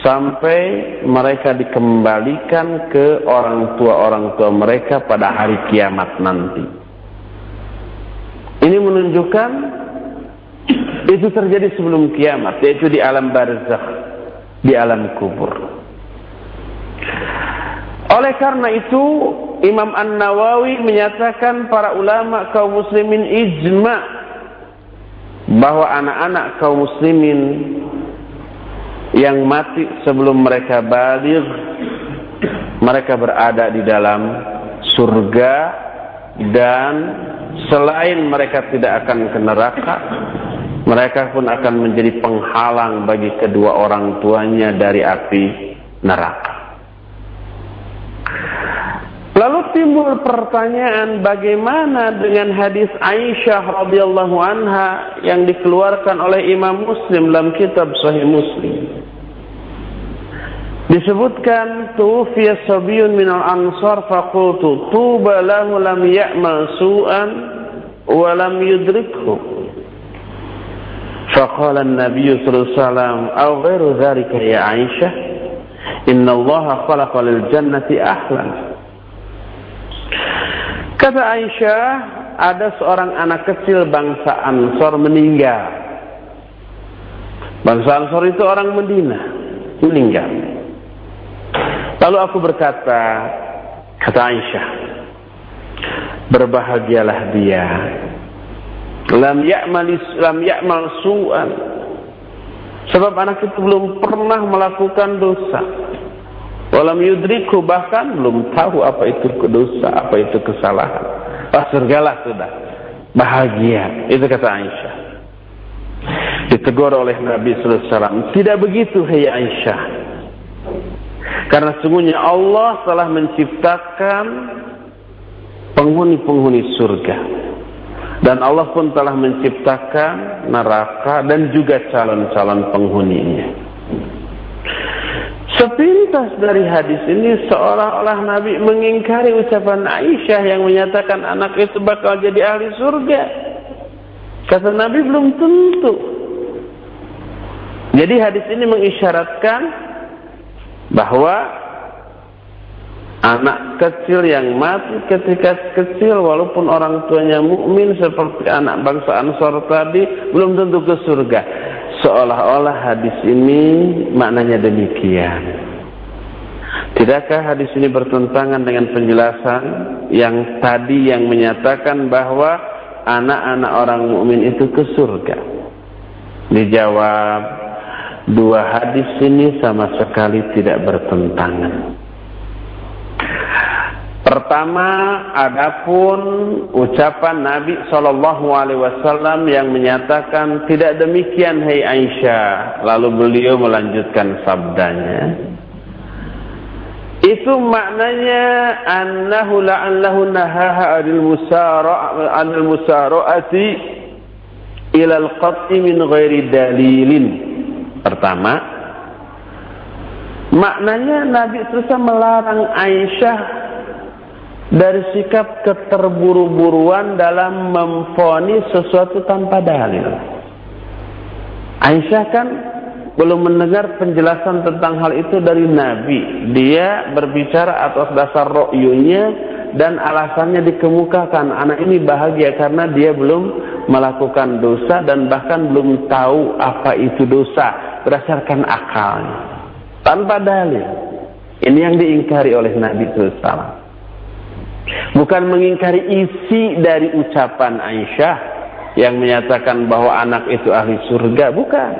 sampai mereka dikembalikan ke orang tua orang tua mereka pada hari kiamat nanti. Ini menunjukkan itu terjadi sebelum kiamat, yaitu di alam barzakh, di alam kubur. Oleh karena itu, Imam An-Nawawi menyatakan para ulama kaum muslimin ijma bahwa anak-anak kaum muslimin yang mati sebelum mereka balik mereka berada di dalam surga dan selain mereka tidak akan ke neraka mereka pun akan menjadi penghalang bagi kedua orang tuanya dari api neraka Lalu timbul pertanyaan bagaimana dengan hadis Aisyah radhiyallahu anha yang dikeluarkan oleh Imam Muslim dalam kitab Sahih Muslim. Disebutkan tufiya sabiyun min al-ansar faqultu tuba lahu lam ya'mal su'an wa lam yudrikhu. فقال النبي صلى الله عليه وسلم أو غير ذلك يا عائشة إن الله خلق للجنة أهلا Kata Aisyah, ada seorang anak kecil bangsa Ansor meninggal. Bangsa Ansor itu orang Medina, meninggal. Lalu aku berkata, kata Aisyah, berbahagialah dia. Lam ya'mal lam ya'mal su'an. Sebab anak itu belum pernah melakukan dosa. Walam yudriku bahkan belum tahu apa itu dosa, apa itu kesalahan. Wah surgalah sudah. Bahagia. Itu kata Aisyah. Ditegur oleh Nabi SAW. Tidak begitu, hei Aisyah. Karena sungguhnya Allah telah menciptakan penghuni-penghuni surga. Dan Allah pun telah menciptakan neraka dan juga calon-calon penghuninya. Sepintas dari hadis ini seolah-olah Nabi mengingkari ucapan Aisyah yang menyatakan anak itu bakal jadi ahli surga. Kata Nabi belum tentu. Jadi hadis ini mengisyaratkan bahwa anak kecil yang mati ketika kecil walaupun orang tuanya mukmin seperti anak bangsa Ansor tadi belum tentu ke surga. Seolah-olah hadis ini maknanya demikian. Tidakkah hadis ini bertentangan dengan penjelasan yang tadi yang menyatakan bahwa anak-anak orang mukmin itu ke surga? Dijawab, dua hadis ini sama sekali tidak bertentangan. Pertama, adapun ucapan Nabi Shallallahu Alaihi Wasallam yang menyatakan tidak demikian, Hai Aisyah. Lalu beliau melanjutkan sabdanya. Itu maknanya annahu la'allahu nahaha adil musara' anil musara'ati ila al-qat'i min ghairi dalilin. Pertama, maknanya Nabi terus melarang Aisyah dari sikap keterburu-buruan dalam memfoni sesuatu tanpa dalil. Aisyah kan belum mendengar penjelasan tentang hal itu dari Nabi. Dia berbicara atas dasar ro'yunya dan alasannya dikemukakan. Anak ini bahagia karena dia belum melakukan dosa dan bahkan belum tahu apa itu dosa berdasarkan akalnya. Tanpa dalil. Ini yang diingkari oleh Nabi SAW. Bukan mengingkari isi dari ucapan Aisyah yang menyatakan bahwa anak itu ahli surga, bukan.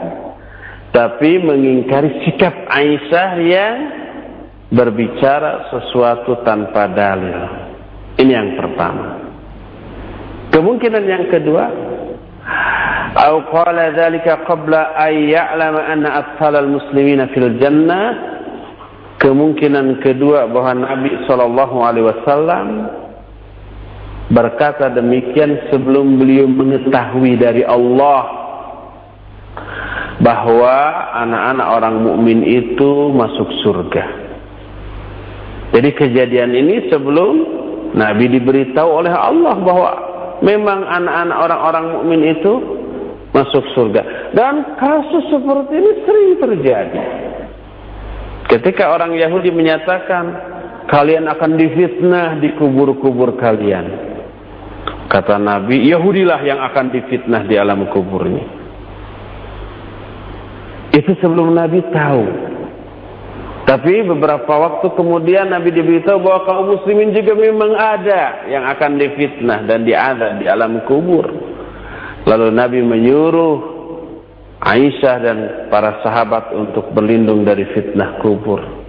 Tapi mengingkari sikap Aisyah yang berbicara sesuatu tanpa dalil. Ini yang pertama. Kemungkinan yang kedua, atau qala dzalika qabla ay ya'lama anna athal al-muslimina fil jannah Kemungkinan kedua bahwa Nabi Shallallahu Alaihi Wasallam berkata demikian sebelum beliau mengetahui dari Allah bahwa anak-anak orang mukmin itu masuk surga. Jadi kejadian ini sebelum Nabi diberitahu oleh Allah bahwa memang anak-anak orang-orang mukmin itu masuk surga. Dan kasus seperti ini sering terjadi. Ketika orang Yahudi menyatakan kalian akan difitnah di kubur-kubur kalian. Kata Nabi, Yahudilah yang akan difitnah di alam kuburnya. Itu sebelum Nabi tahu. Tapi beberapa waktu kemudian Nabi diberitahu bahwa kaum muslimin juga memang ada yang akan difitnah dan diadab di alam kubur. Lalu Nabi menyuruh Aisyah dan para sahabat untuk berlindung dari fitnah kubur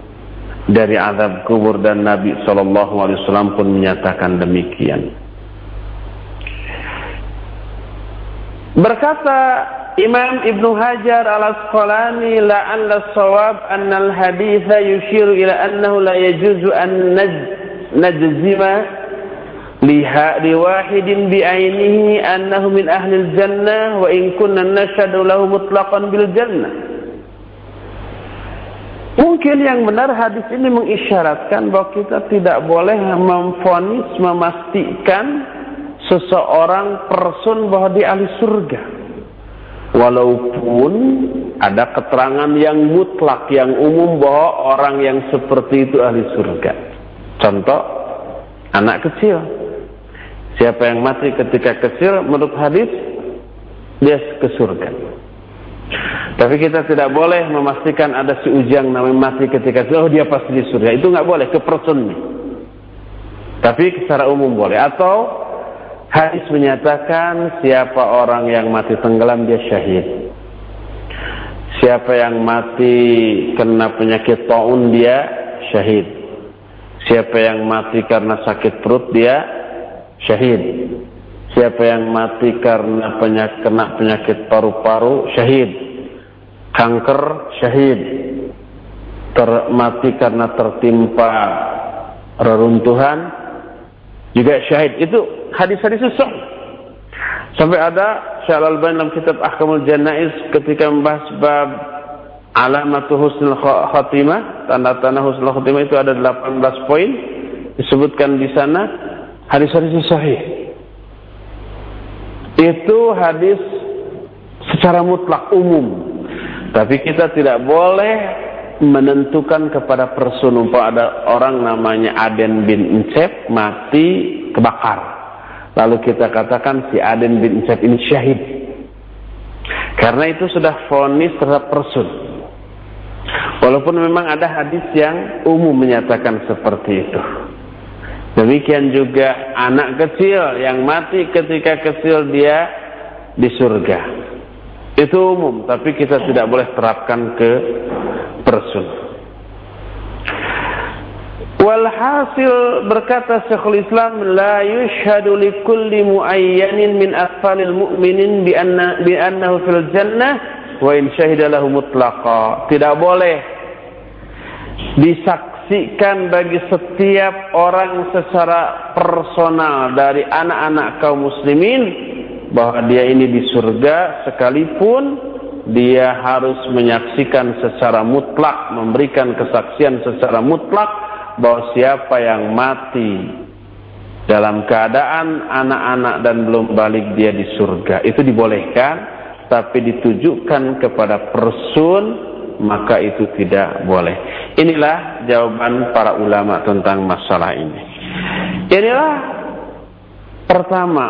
dari azab kubur dan Nabi sallallahu alaihi wasallam pun menyatakan demikian. Berkata Imam Ibn Hajar al-Asqalani la'alla sawab anna al-haditha yushiru ila annahu la yajuzu an najzima liha liwahidin bi'ainihi annahu min ahlil jannah wa in kunna nashadu lahu Mungkin yang benar hadis ini mengisyaratkan bahwa kita tidak boleh memfonis, memastikan seseorang person bahwa di ahli surga. Walaupun ada keterangan yang mutlak, yang umum bahwa orang yang seperti itu ahli surga. Contoh, anak kecil Siapa yang mati ketika kecil menurut hadis dia ke surga. Tapi kita tidak boleh memastikan ada si ujang namanya mati ketika kecil, oh dia pasti di surga. Itu nggak boleh ke person Tapi secara umum boleh. Atau hadis menyatakan siapa orang yang mati tenggelam dia syahid. Siapa yang mati kena penyakit taun dia syahid. Siapa yang mati karena sakit perut dia syahid. Siapa yang mati karena penyakit, kena penyakit paru-paru, syahid. Kanker, syahid. Ter, mati karena tertimpa reruntuhan, juga syahid. Itu hadis-hadis susah. Sampai ada Syalal Bain dalam kitab Ahkamul Janaiz ketika membahas bab alamatu husnul khatimah, tanda-tanda husnul khatimah itu ada 18 poin disebutkan di sana Hadis-hadis sahih. Itu hadis secara mutlak umum. Tapi kita tidak boleh menentukan kepada person umpah ada orang namanya Aden bin Incep mati kebakar. Lalu kita katakan si Aden bin Incep ini syahid. Karena itu sudah fonis terhadap person. Walaupun memang ada hadis yang umum menyatakan seperti itu. Demikian juga anak kecil yang mati ketika kecil dia di surga. Itu umum, tapi kita tidak boleh terapkan ke person. Walhasil berkata Syekhul Islam la yushhadu li kulli muayyanin min atfalil mu'minin bi anna bi annahu fil jannah wa in syahida lahu mutlaqa. Tidak boleh disaksikan bagi setiap orang secara personal dari anak-anak kaum muslimin bahwa dia ini di surga sekalipun dia harus menyaksikan secara mutlak memberikan kesaksian secara mutlak bahwa siapa yang mati dalam keadaan anak-anak dan belum balik dia di surga. Itu dibolehkan tapi ditujukan kepada person maka itu tidak boleh. Inilah jawaban para ulama tentang masalah ini. Inilah pertama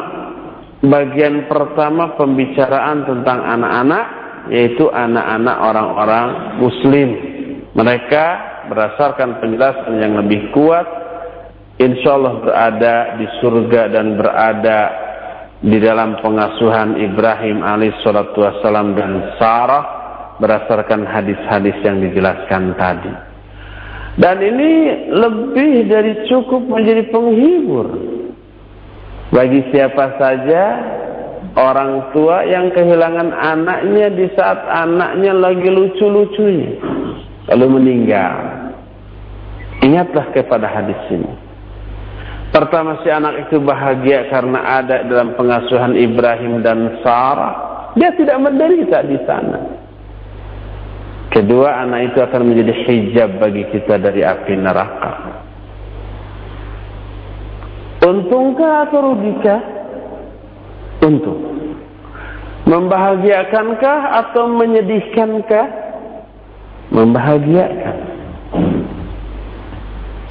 bagian pertama pembicaraan tentang anak-anak yaitu anak-anak orang-orang muslim. Mereka berdasarkan penjelasan yang lebih kuat insya Allah berada di surga dan berada di dalam pengasuhan Ibrahim alaihissalatu wassalam dan Sarah berdasarkan hadis-hadis yang dijelaskan tadi dan ini lebih dari cukup menjadi penghibur bagi siapa saja orang tua yang kehilangan anaknya di saat anaknya lagi lucu-lucunya lalu meninggal. Ingatlah kepada hadis ini. Pertama si anak itu bahagia karena ada dalam pengasuhan Ibrahim dan Sarah. Dia tidak menderita di sana. Kedua anak itu akan menjadi hijab bagi kita dari api neraka. Untungkah atau rugikah? Untung. Membahagiakankah atau menyedihkankah? membahagiakan.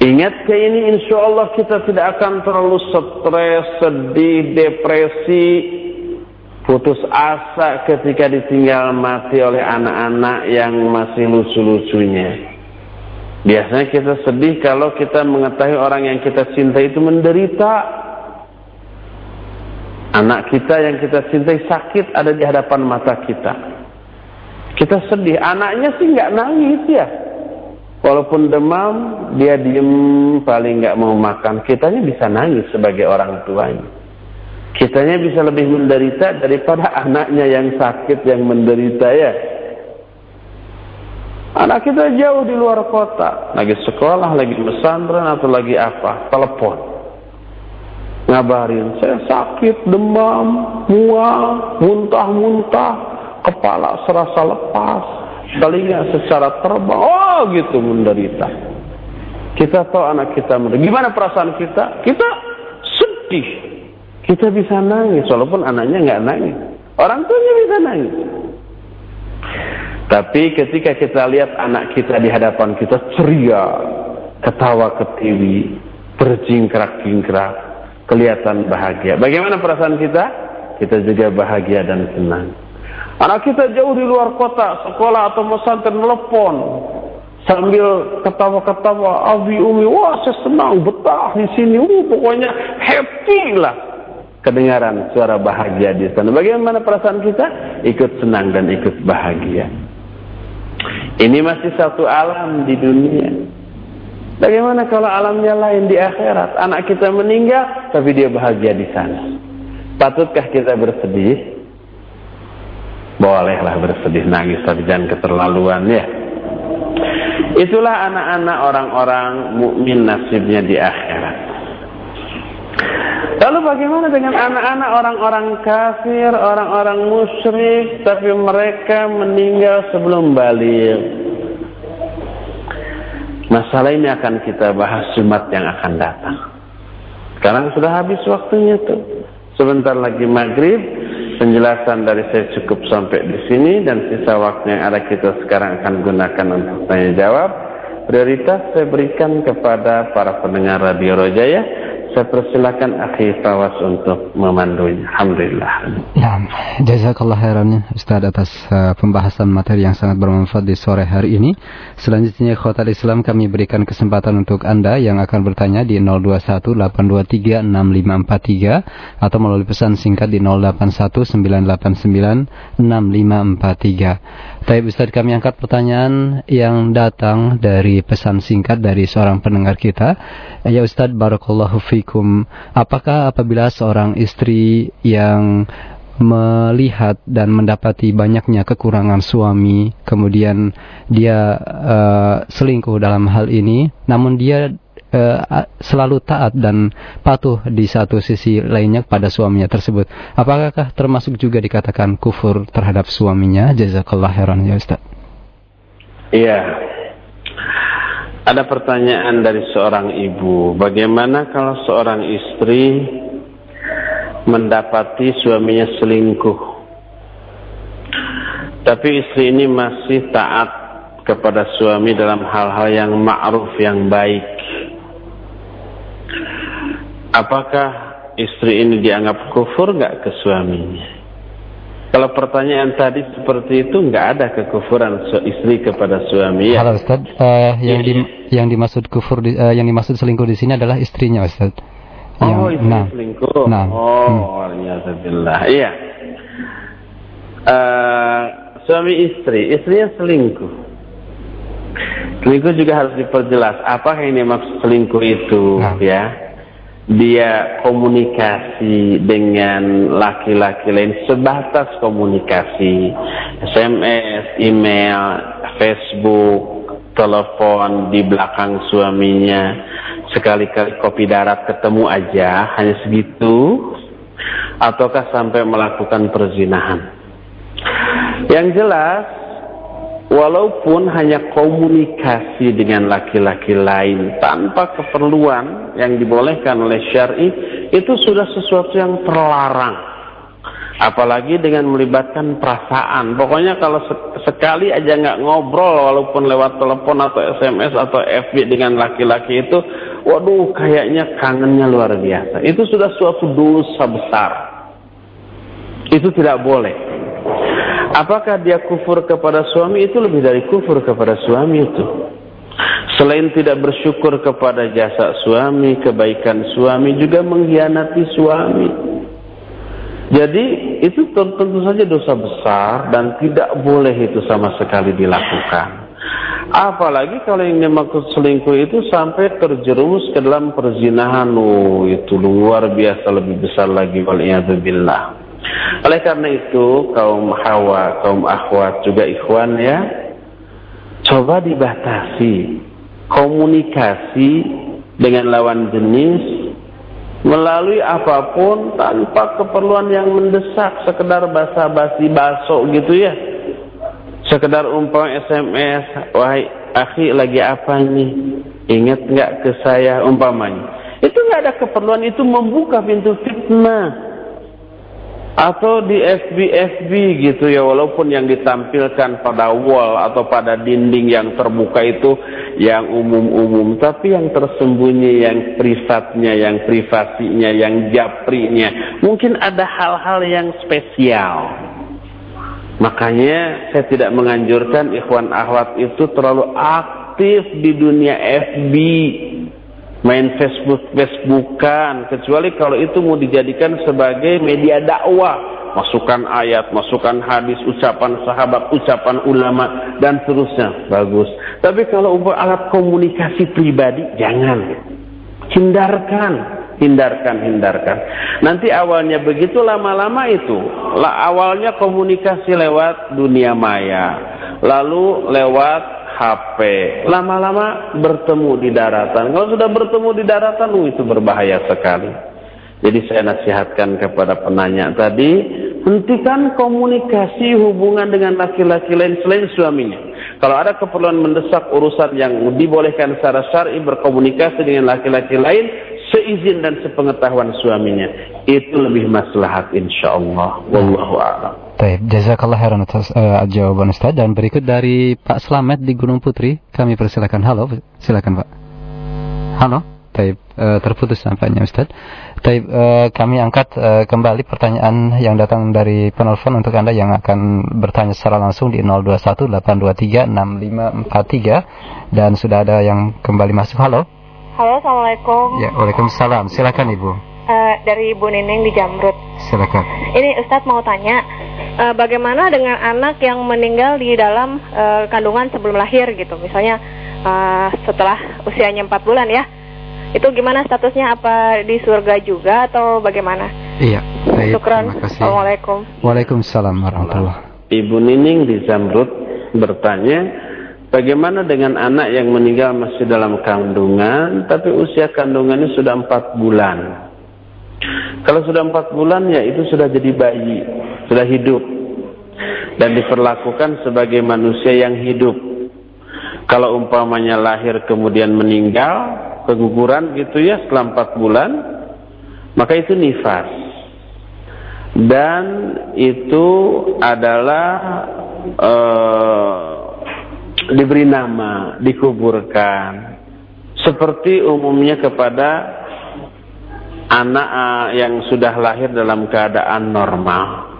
Ingat ke ini insya Allah kita tidak akan terlalu stres, sedih, depresi, putus asa ketika ditinggal mati oleh anak-anak yang masih lucu-lucunya. Biasanya kita sedih kalau kita mengetahui orang yang kita cintai itu menderita. Anak kita yang kita cintai sakit ada di hadapan mata kita. Kita sedih. Anaknya sih nggak nangis ya. Walaupun demam, dia diem paling nggak mau makan. Kitanya bisa nangis sebagai orang tuanya. Kitanya bisa lebih menderita daripada anaknya yang sakit, yang menderita ya. Anak kita jauh di luar kota, lagi sekolah, lagi pesantren atau lagi apa, telepon. Ngabarin, saya sakit, demam, mual, muntah-muntah, kepala serasa lepas, telinga secara terbang, oh gitu menderita. Kita tahu anak kita menderita. Gimana perasaan kita? Kita sedih. Kita bisa nangis, walaupun anaknya nggak nangis. Orang tuanya bisa nangis. Tapi ketika kita lihat anak kita di hadapan kita ceria, ketawa ketiwi, berjingkrak-jingkrak, kelihatan bahagia. Bagaimana perasaan kita? Kita juga bahagia dan senang. Anak kita jauh di luar kota, sekolah atau pesantren telepon sambil ketawa-ketawa, abi umi, wah saya senang betah di sini, uh, pokoknya happy lah. Kedengaran suara bahagia di sana. Bagaimana perasaan kita? Ikut senang dan ikut bahagia. Ini masih satu alam di dunia. Bagaimana kalau alamnya lain di akhirat? Anak kita meninggal, tapi dia bahagia di sana. Patutkah kita bersedih? bolehlah bersedih nangis tapi jangan keterlaluan ya itulah anak-anak orang-orang mukmin nasibnya di akhirat lalu bagaimana dengan anak-anak orang-orang kafir orang-orang musyrik tapi mereka meninggal sebelum balik? Masalah ini akan kita bahas Jumat yang akan datang. Sekarang sudah habis waktunya tuh. Sebentar lagi maghrib penjelasan dari saya cukup sampai di sini dan sisa waktu yang ada kita sekarang akan gunakan untuk tanya jawab. Prioritas saya berikan kepada para pendengar Radio Rojaya saya persilakan akhi Fawas untuk memandunya. Alhamdulillah. Ya, jazakallah khairan Ustaz atas uh, pembahasan materi yang sangat bermanfaat di sore hari ini. Selanjutnya khotal Islam kami berikan kesempatan untuk Anda yang akan bertanya di 0218236543 atau melalui pesan singkat di 0819896543. Tapi Ustaz kami angkat pertanyaan yang datang dari pesan singkat dari seorang pendengar kita. Ya Ustaz Barakallahu fikum. Apakah apabila seorang istri yang melihat dan mendapati banyaknya kekurangan suami, kemudian dia uh, selingkuh dalam hal ini, namun dia uh, selalu taat dan patuh di satu sisi lainnya pada suaminya tersebut. Apakah termasuk juga dikatakan kufur terhadap suaminya? Jazakallah khairan ya Ustaz. Iya. Ada pertanyaan dari seorang ibu, bagaimana kalau seorang istri mendapati suaminya selingkuh, tapi istri ini masih taat kepada suami dalam hal-hal yang ma'ruf yang baik. Apakah istri ini dianggap kufur nggak ke suaminya? Kalau pertanyaan tadi seperti itu nggak ada kekufuran istri kepada suami ya. Halo Ustaz, uh, yang di, yang dimaksud kufur di, uh, yang dimaksud selingkuh di sini adalah istrinya Ustaz. Yang, oh, istri nah, selingkuh. Nah, oh, hmm. Iya. Uh, suami istri, istrinya selingkuh. Selingkuh juga harus diperjelas. Apa yang dimaksud selingkuh itu, nah. ya? dia komunikasi dengan laki-laki lain sebatas komunikasi SMS, email, Facebook, telepon di belakang suaminya sekali-kali kopi darat ketemu aja hanya segitu ataukah sampai melakukan perzinahan yang jelas walaupun hanya komunikasi dengan laki-laki lain tanpa keperluan yang dibolehkan oleh syar'i itu sudah sesuatu yang terlarang. Apalagi dengan melibatkan perasaan. Pokoknya kalau sekali aja nggak ngobrol walaupun lewat telepon atau SMS atau FB dengan laki-laki itu waduh kayaknya kangennya luar biasa. Itu sudah suatu dosa besar. Itu tidak boleh Apakah dia kufur kepada suami itu lebih dari kufur kepada suami itu. Selain tidak bersyukur kepada jasa suami, kebaikan suami juga mengkhianati suami. Jadi itu tentu saja dosa besar dan tidak boleh itu sama sekali dilakukan. Apalagi kalau yang dimaksud selingkuh itu sampai terjerumus ke dalam perzinahan, oh, itu luar biasa lebih besar lagi waliyadzubillah. Oleh karena itu kaum hawa, kaum akhwat juga ikhwan ya, coba dibatasi komunikasi dengan lawan jenis melalui apa pun tanpa keperluan yang mendesak sekedar basa-basi baso gitu ya. Sekedar umpam SMS wahai akhi lagi apa nih ingat nggak ke saya? Umpamanya. Itu nggak ada keperluan itu membuka pintu fitnah atau di FB-FB gitu ya walaupun yang ditampilkan pada wall atau pada dinding yang terbuka itu yang umum-umum tapi yang tersembunyi yang privatnya yang privasinya yang japrinya. Mungkin ada hal-hal yang spesial. Makanya saya tidak menganjurkan ikhwan ahwat itu terlalu aktif di dunia FB main Facebook Facebookan. Kecuali kalau itu mau dijadikan sebagai media dakwah. Masukan ayat, masukan hadis, ucapan sahabat, ucapan ulama dan seterusnya. Bagus. Tapi kalau untuk alat komunikasi pribadi jangan. Hindarkan, hindarkan, hindarkan. Nanti awalnya begitu lama-lama itu, awalnya komunikasi lewat dunia maya, lalu lewat HP. Lama-lama bertemu di daratan. Kalau sudah bertemu di daratan, uh, itu berbahaya sekali. Jadi saya nasihatkan kepada penanya tadi, hentikan komunikasi hubungan dengan laki-laki lain selain suaminya. Kalau ada keperluan mendesak urusan yang dibolehkan secara syar'i berkomunikasi dengan laki-laki lain, seizin dan sepengetahuan suaminya. Itu lebih maslahat insyaallah. Wallahu a'lam. Baik, jazakallah khairan atas uh, jawaban Ustaz dan berikut dari Pak Slamet di Gunung Putri, kami persilakan. Halo, silakan Pak. Halo. Taib uh, terputus nampaknya Ustaz. Taib uh, kami angkat uh, kembali pertanyaan yang datang dari penelpon untuk Anda yang akan bertanya secara langsung di 0218236543 dan sudah ada yang kembali masuk. Halo. Halo, Assalamualaikum. Ya, Waalaikumsalam. Silakan Ibu. Uh, dari Ibu Nining di Jamrut. Silakan. Ini Ustadz mau tanya, uh, bagaimana dengan anak yang meninggal di dalam uh, kandungan sebelum lahir gitu? Misalnya uh, setelah usianya 4 bulan ya. Itu gimana statusnya? Apa di surga juga atau bagaimana? Iya. Baik, Syukran. Assalamualaikum. Waalaikumsalam warahmatullahi Ibu Nining di Zamrud bertanya, bagaimana dengan anak yang meninggal masih dalam kandungan, tapi usia kandungannya sudah empat bulan? Kalau sudah empat bulan ya itu sudah jadi bayi, sudah hidup dan diperlakukan sebagai manusia yang hidup. Kalau umpamanya lahir kemudian meninggal, keguguran gitu ya setelah empat bulan, maka itu nifas. Dan itu adalah uh, diberi nama, dikuburkan. Seperti umumnya kepada anak uh, yang sudah lahir dalam keadaan normal.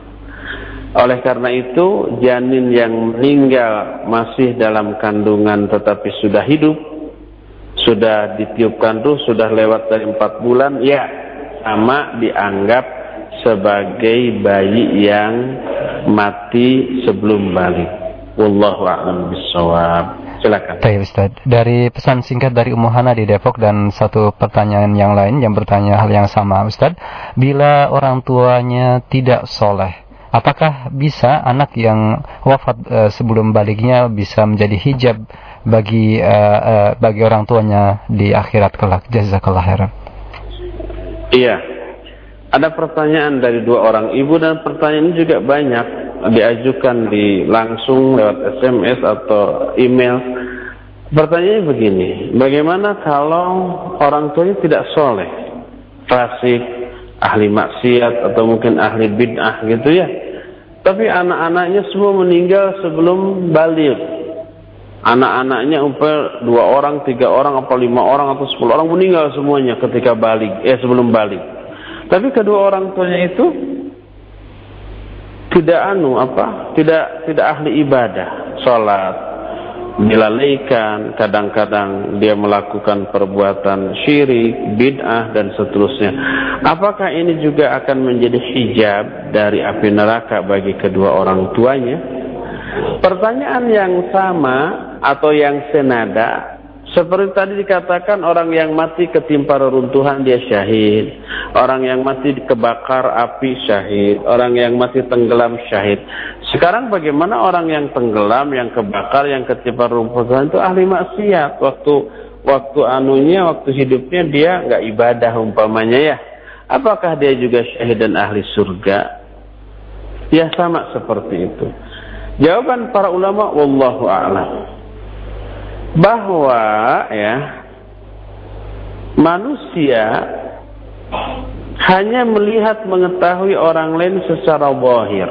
Oleh karena itu, janin yang meninggal masih dalam kandungan tetapi sudah hidup, sudah ditiupkan ruh, sudah lewat dari empat bulan, ya sama dianggap sebagai bayi yang mati sebelum balik. Wallahu a'lam bishawab. Silakan. Baik Ustaz. Dari pesan singkat dari Ummu Hana di Depok dan satu pertanyaan yang lain yang bertanya hal yang sama Ustaz. Bila orang tuanya tidak soleh, Apakah bisa anak yang wafat uh, sebelum baliknya bisa menjadi hijab bagi uh, uh, bagi orang tuanya di akhirat kelak? Jazakallah khairan. Iya. Ada pertanyaan dari dua orang ibu dan pertanyaan juga banyak diajukan di langsung lewat SMS atau email. Pertanyaannya begini, bagaimana kalau orang tuanya tidak soleh, fasik, ahli maksiat atau mungkin ahli bid'ah gitu ya. Tapi anak-anaknya semua meninggal sebelum balik. Anak-anaknya umpah dua orang, tiga orang, apa lima orang atau sepuluh orang meninggal semuanya ketika balik, eh sebelum balik. Tapi kedua orang tuanya itu tidak anu apa, tidak tidak ahli ibadah, sholat, dilalaikan, kadang-kadang dia melakukan perbuatan syirik, bid'ah dan seterusnya. Apakah ini juga akan menjadi hijab dari api neraka bagi kedua orang tuanya? Pertanyaan yang sama atau yang senada seperti tadi dikatakan orang yang mati ketimpa reruntuhan dia syahid. Orang yang mati kebakar api syahid. Orang yang mati tenggelam syahid. Sekarang bagaimana orang yang tenggelam, yang kebakar, yang ketimpa reruntuhan itu ahli maksiat. Waktu waktu anunya, waktu hidupnya dia nggak ibadah umpamanya ya. Apakah dia juga syahid dan ahli surga? Ya sama seperti itu. Jawaban para ulama wallahu a'lam bahwa ya manusia hanya melihat mengetahui orang lain secara zahir.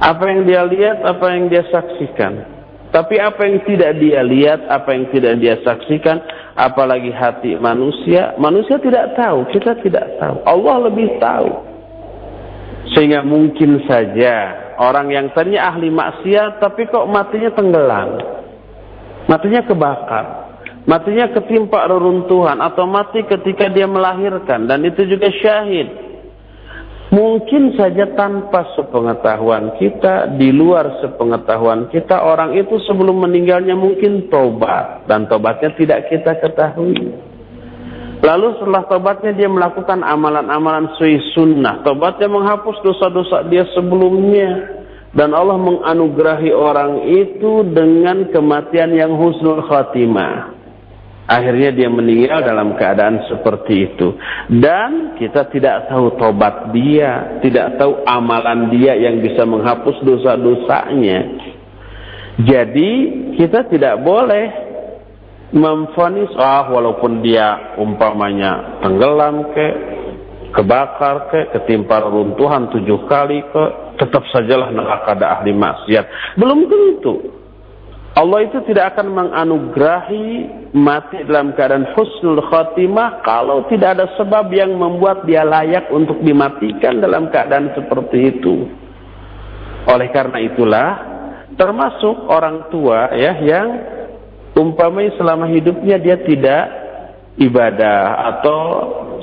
Apa yang dia lihat, apa yang dia saksikan. Tapi apa yang tidak dia lihat, apa yang tidak dia saksikan, apalagi hati manusia, manusia tidak tahu, kita tidak tahu. Allah lebih tahu. Sehingga mungkin saja orang yang tadinya ahli maksiat tapi kok matinya tenggelam matinya kebakar, matinya ketimpa reruntuhan atau mati ketika dia melahirkan dan itu juga syahid. Mungkin saja tanpa sepengetahuan kita, di luar sepengetahuan kita, orang itu sebelum meninggalnya mungkin tobat dan tobatnya tidak kita ketahui. Lalu setelah tobatnya dia melakukan amalan-amalan sui sunnah. Tobatnya menghapus dosa-dosa dia sebelumnya dan Allah menganugerahi orang itu dengan kematian yang husnul khatimah. Akhirnya dia meninggal dalam keadaan seperti itu. Dan kita tidak tahu tobat dia, tidak tahu amalan dia yang bisa menghapus dosa-dosanya. Jadi kita tidak boleh memfonis ah walaupun dia umpamanya tenggelam ke kebakar ke ketimpa runtuhan tujuh kali ke tetap sajalah neraka ada ahli maksiat. Belum tentu. Allah itu tidak akan menganugerahi mati dalam keadaan husnul khatimah kalau tidak ada sebab yang membuat dia layak untuk dimatikan dalam keadaan seperti itu. Oleh karena itulah termasuk orang tua ya yang umpamanya selama hidupnya dia tidak ibadah atau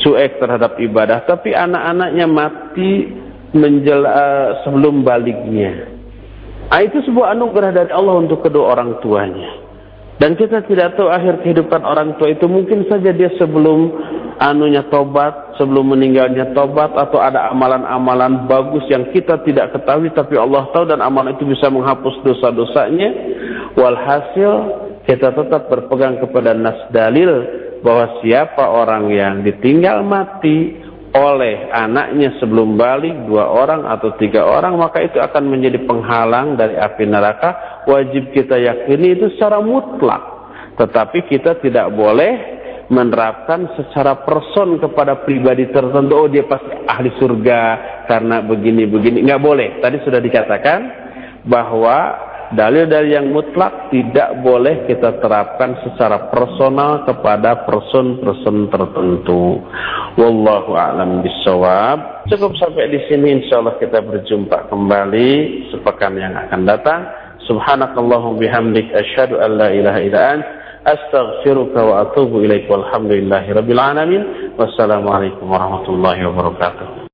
cuek terhadap ibadah tapi anak-anaknya mati menjela, eh, sebelum baliknya Nah, itu sebuah anugerah dari Allah untuk kedua orang tuanya. Dan kita tidak tahu akhir kehidupan orang tua itu mungkin saja dia sebelum anunya tobat, sebelum meninggalnya tobat atau ada amalan-amalan bagus yang kita tidak ketahui tapi Allah tahu dan amalan itu bisa menghapus dosa-dosanya. Walhasil kita tetap berpegang kepada nas dalil bahwa siapa orang yang ditinggal mati oleh anaknya sebelum balik dua orang atau tiga orang maka itu akan menjadi penghalang dari api neraka. Wajib kita yakini itu secara mutlak. Tetapi kita tidak boleh menerapkan secara person kepada pribadi tertentu oh dia pasti ahli surga karena begini-begini. Nggak boleh. Tadi sudah dikatakan bahwa dalil-dalil yang mutlak tidak boleh kita terapkan secara personal kepada person-person tertentu. Wallahu a'lam bishawab. Cukup sampai di sini insyaallah kita berjumpa kembali sepekan yang akan datang. Subhanakallahum bihamdik asyhadu an la ilaha illa ant astaghfiruka wa atubu ilaik walhamdulillahi rabbil alamin. Wassalamualaikum warahmatullahi wabarakatuh.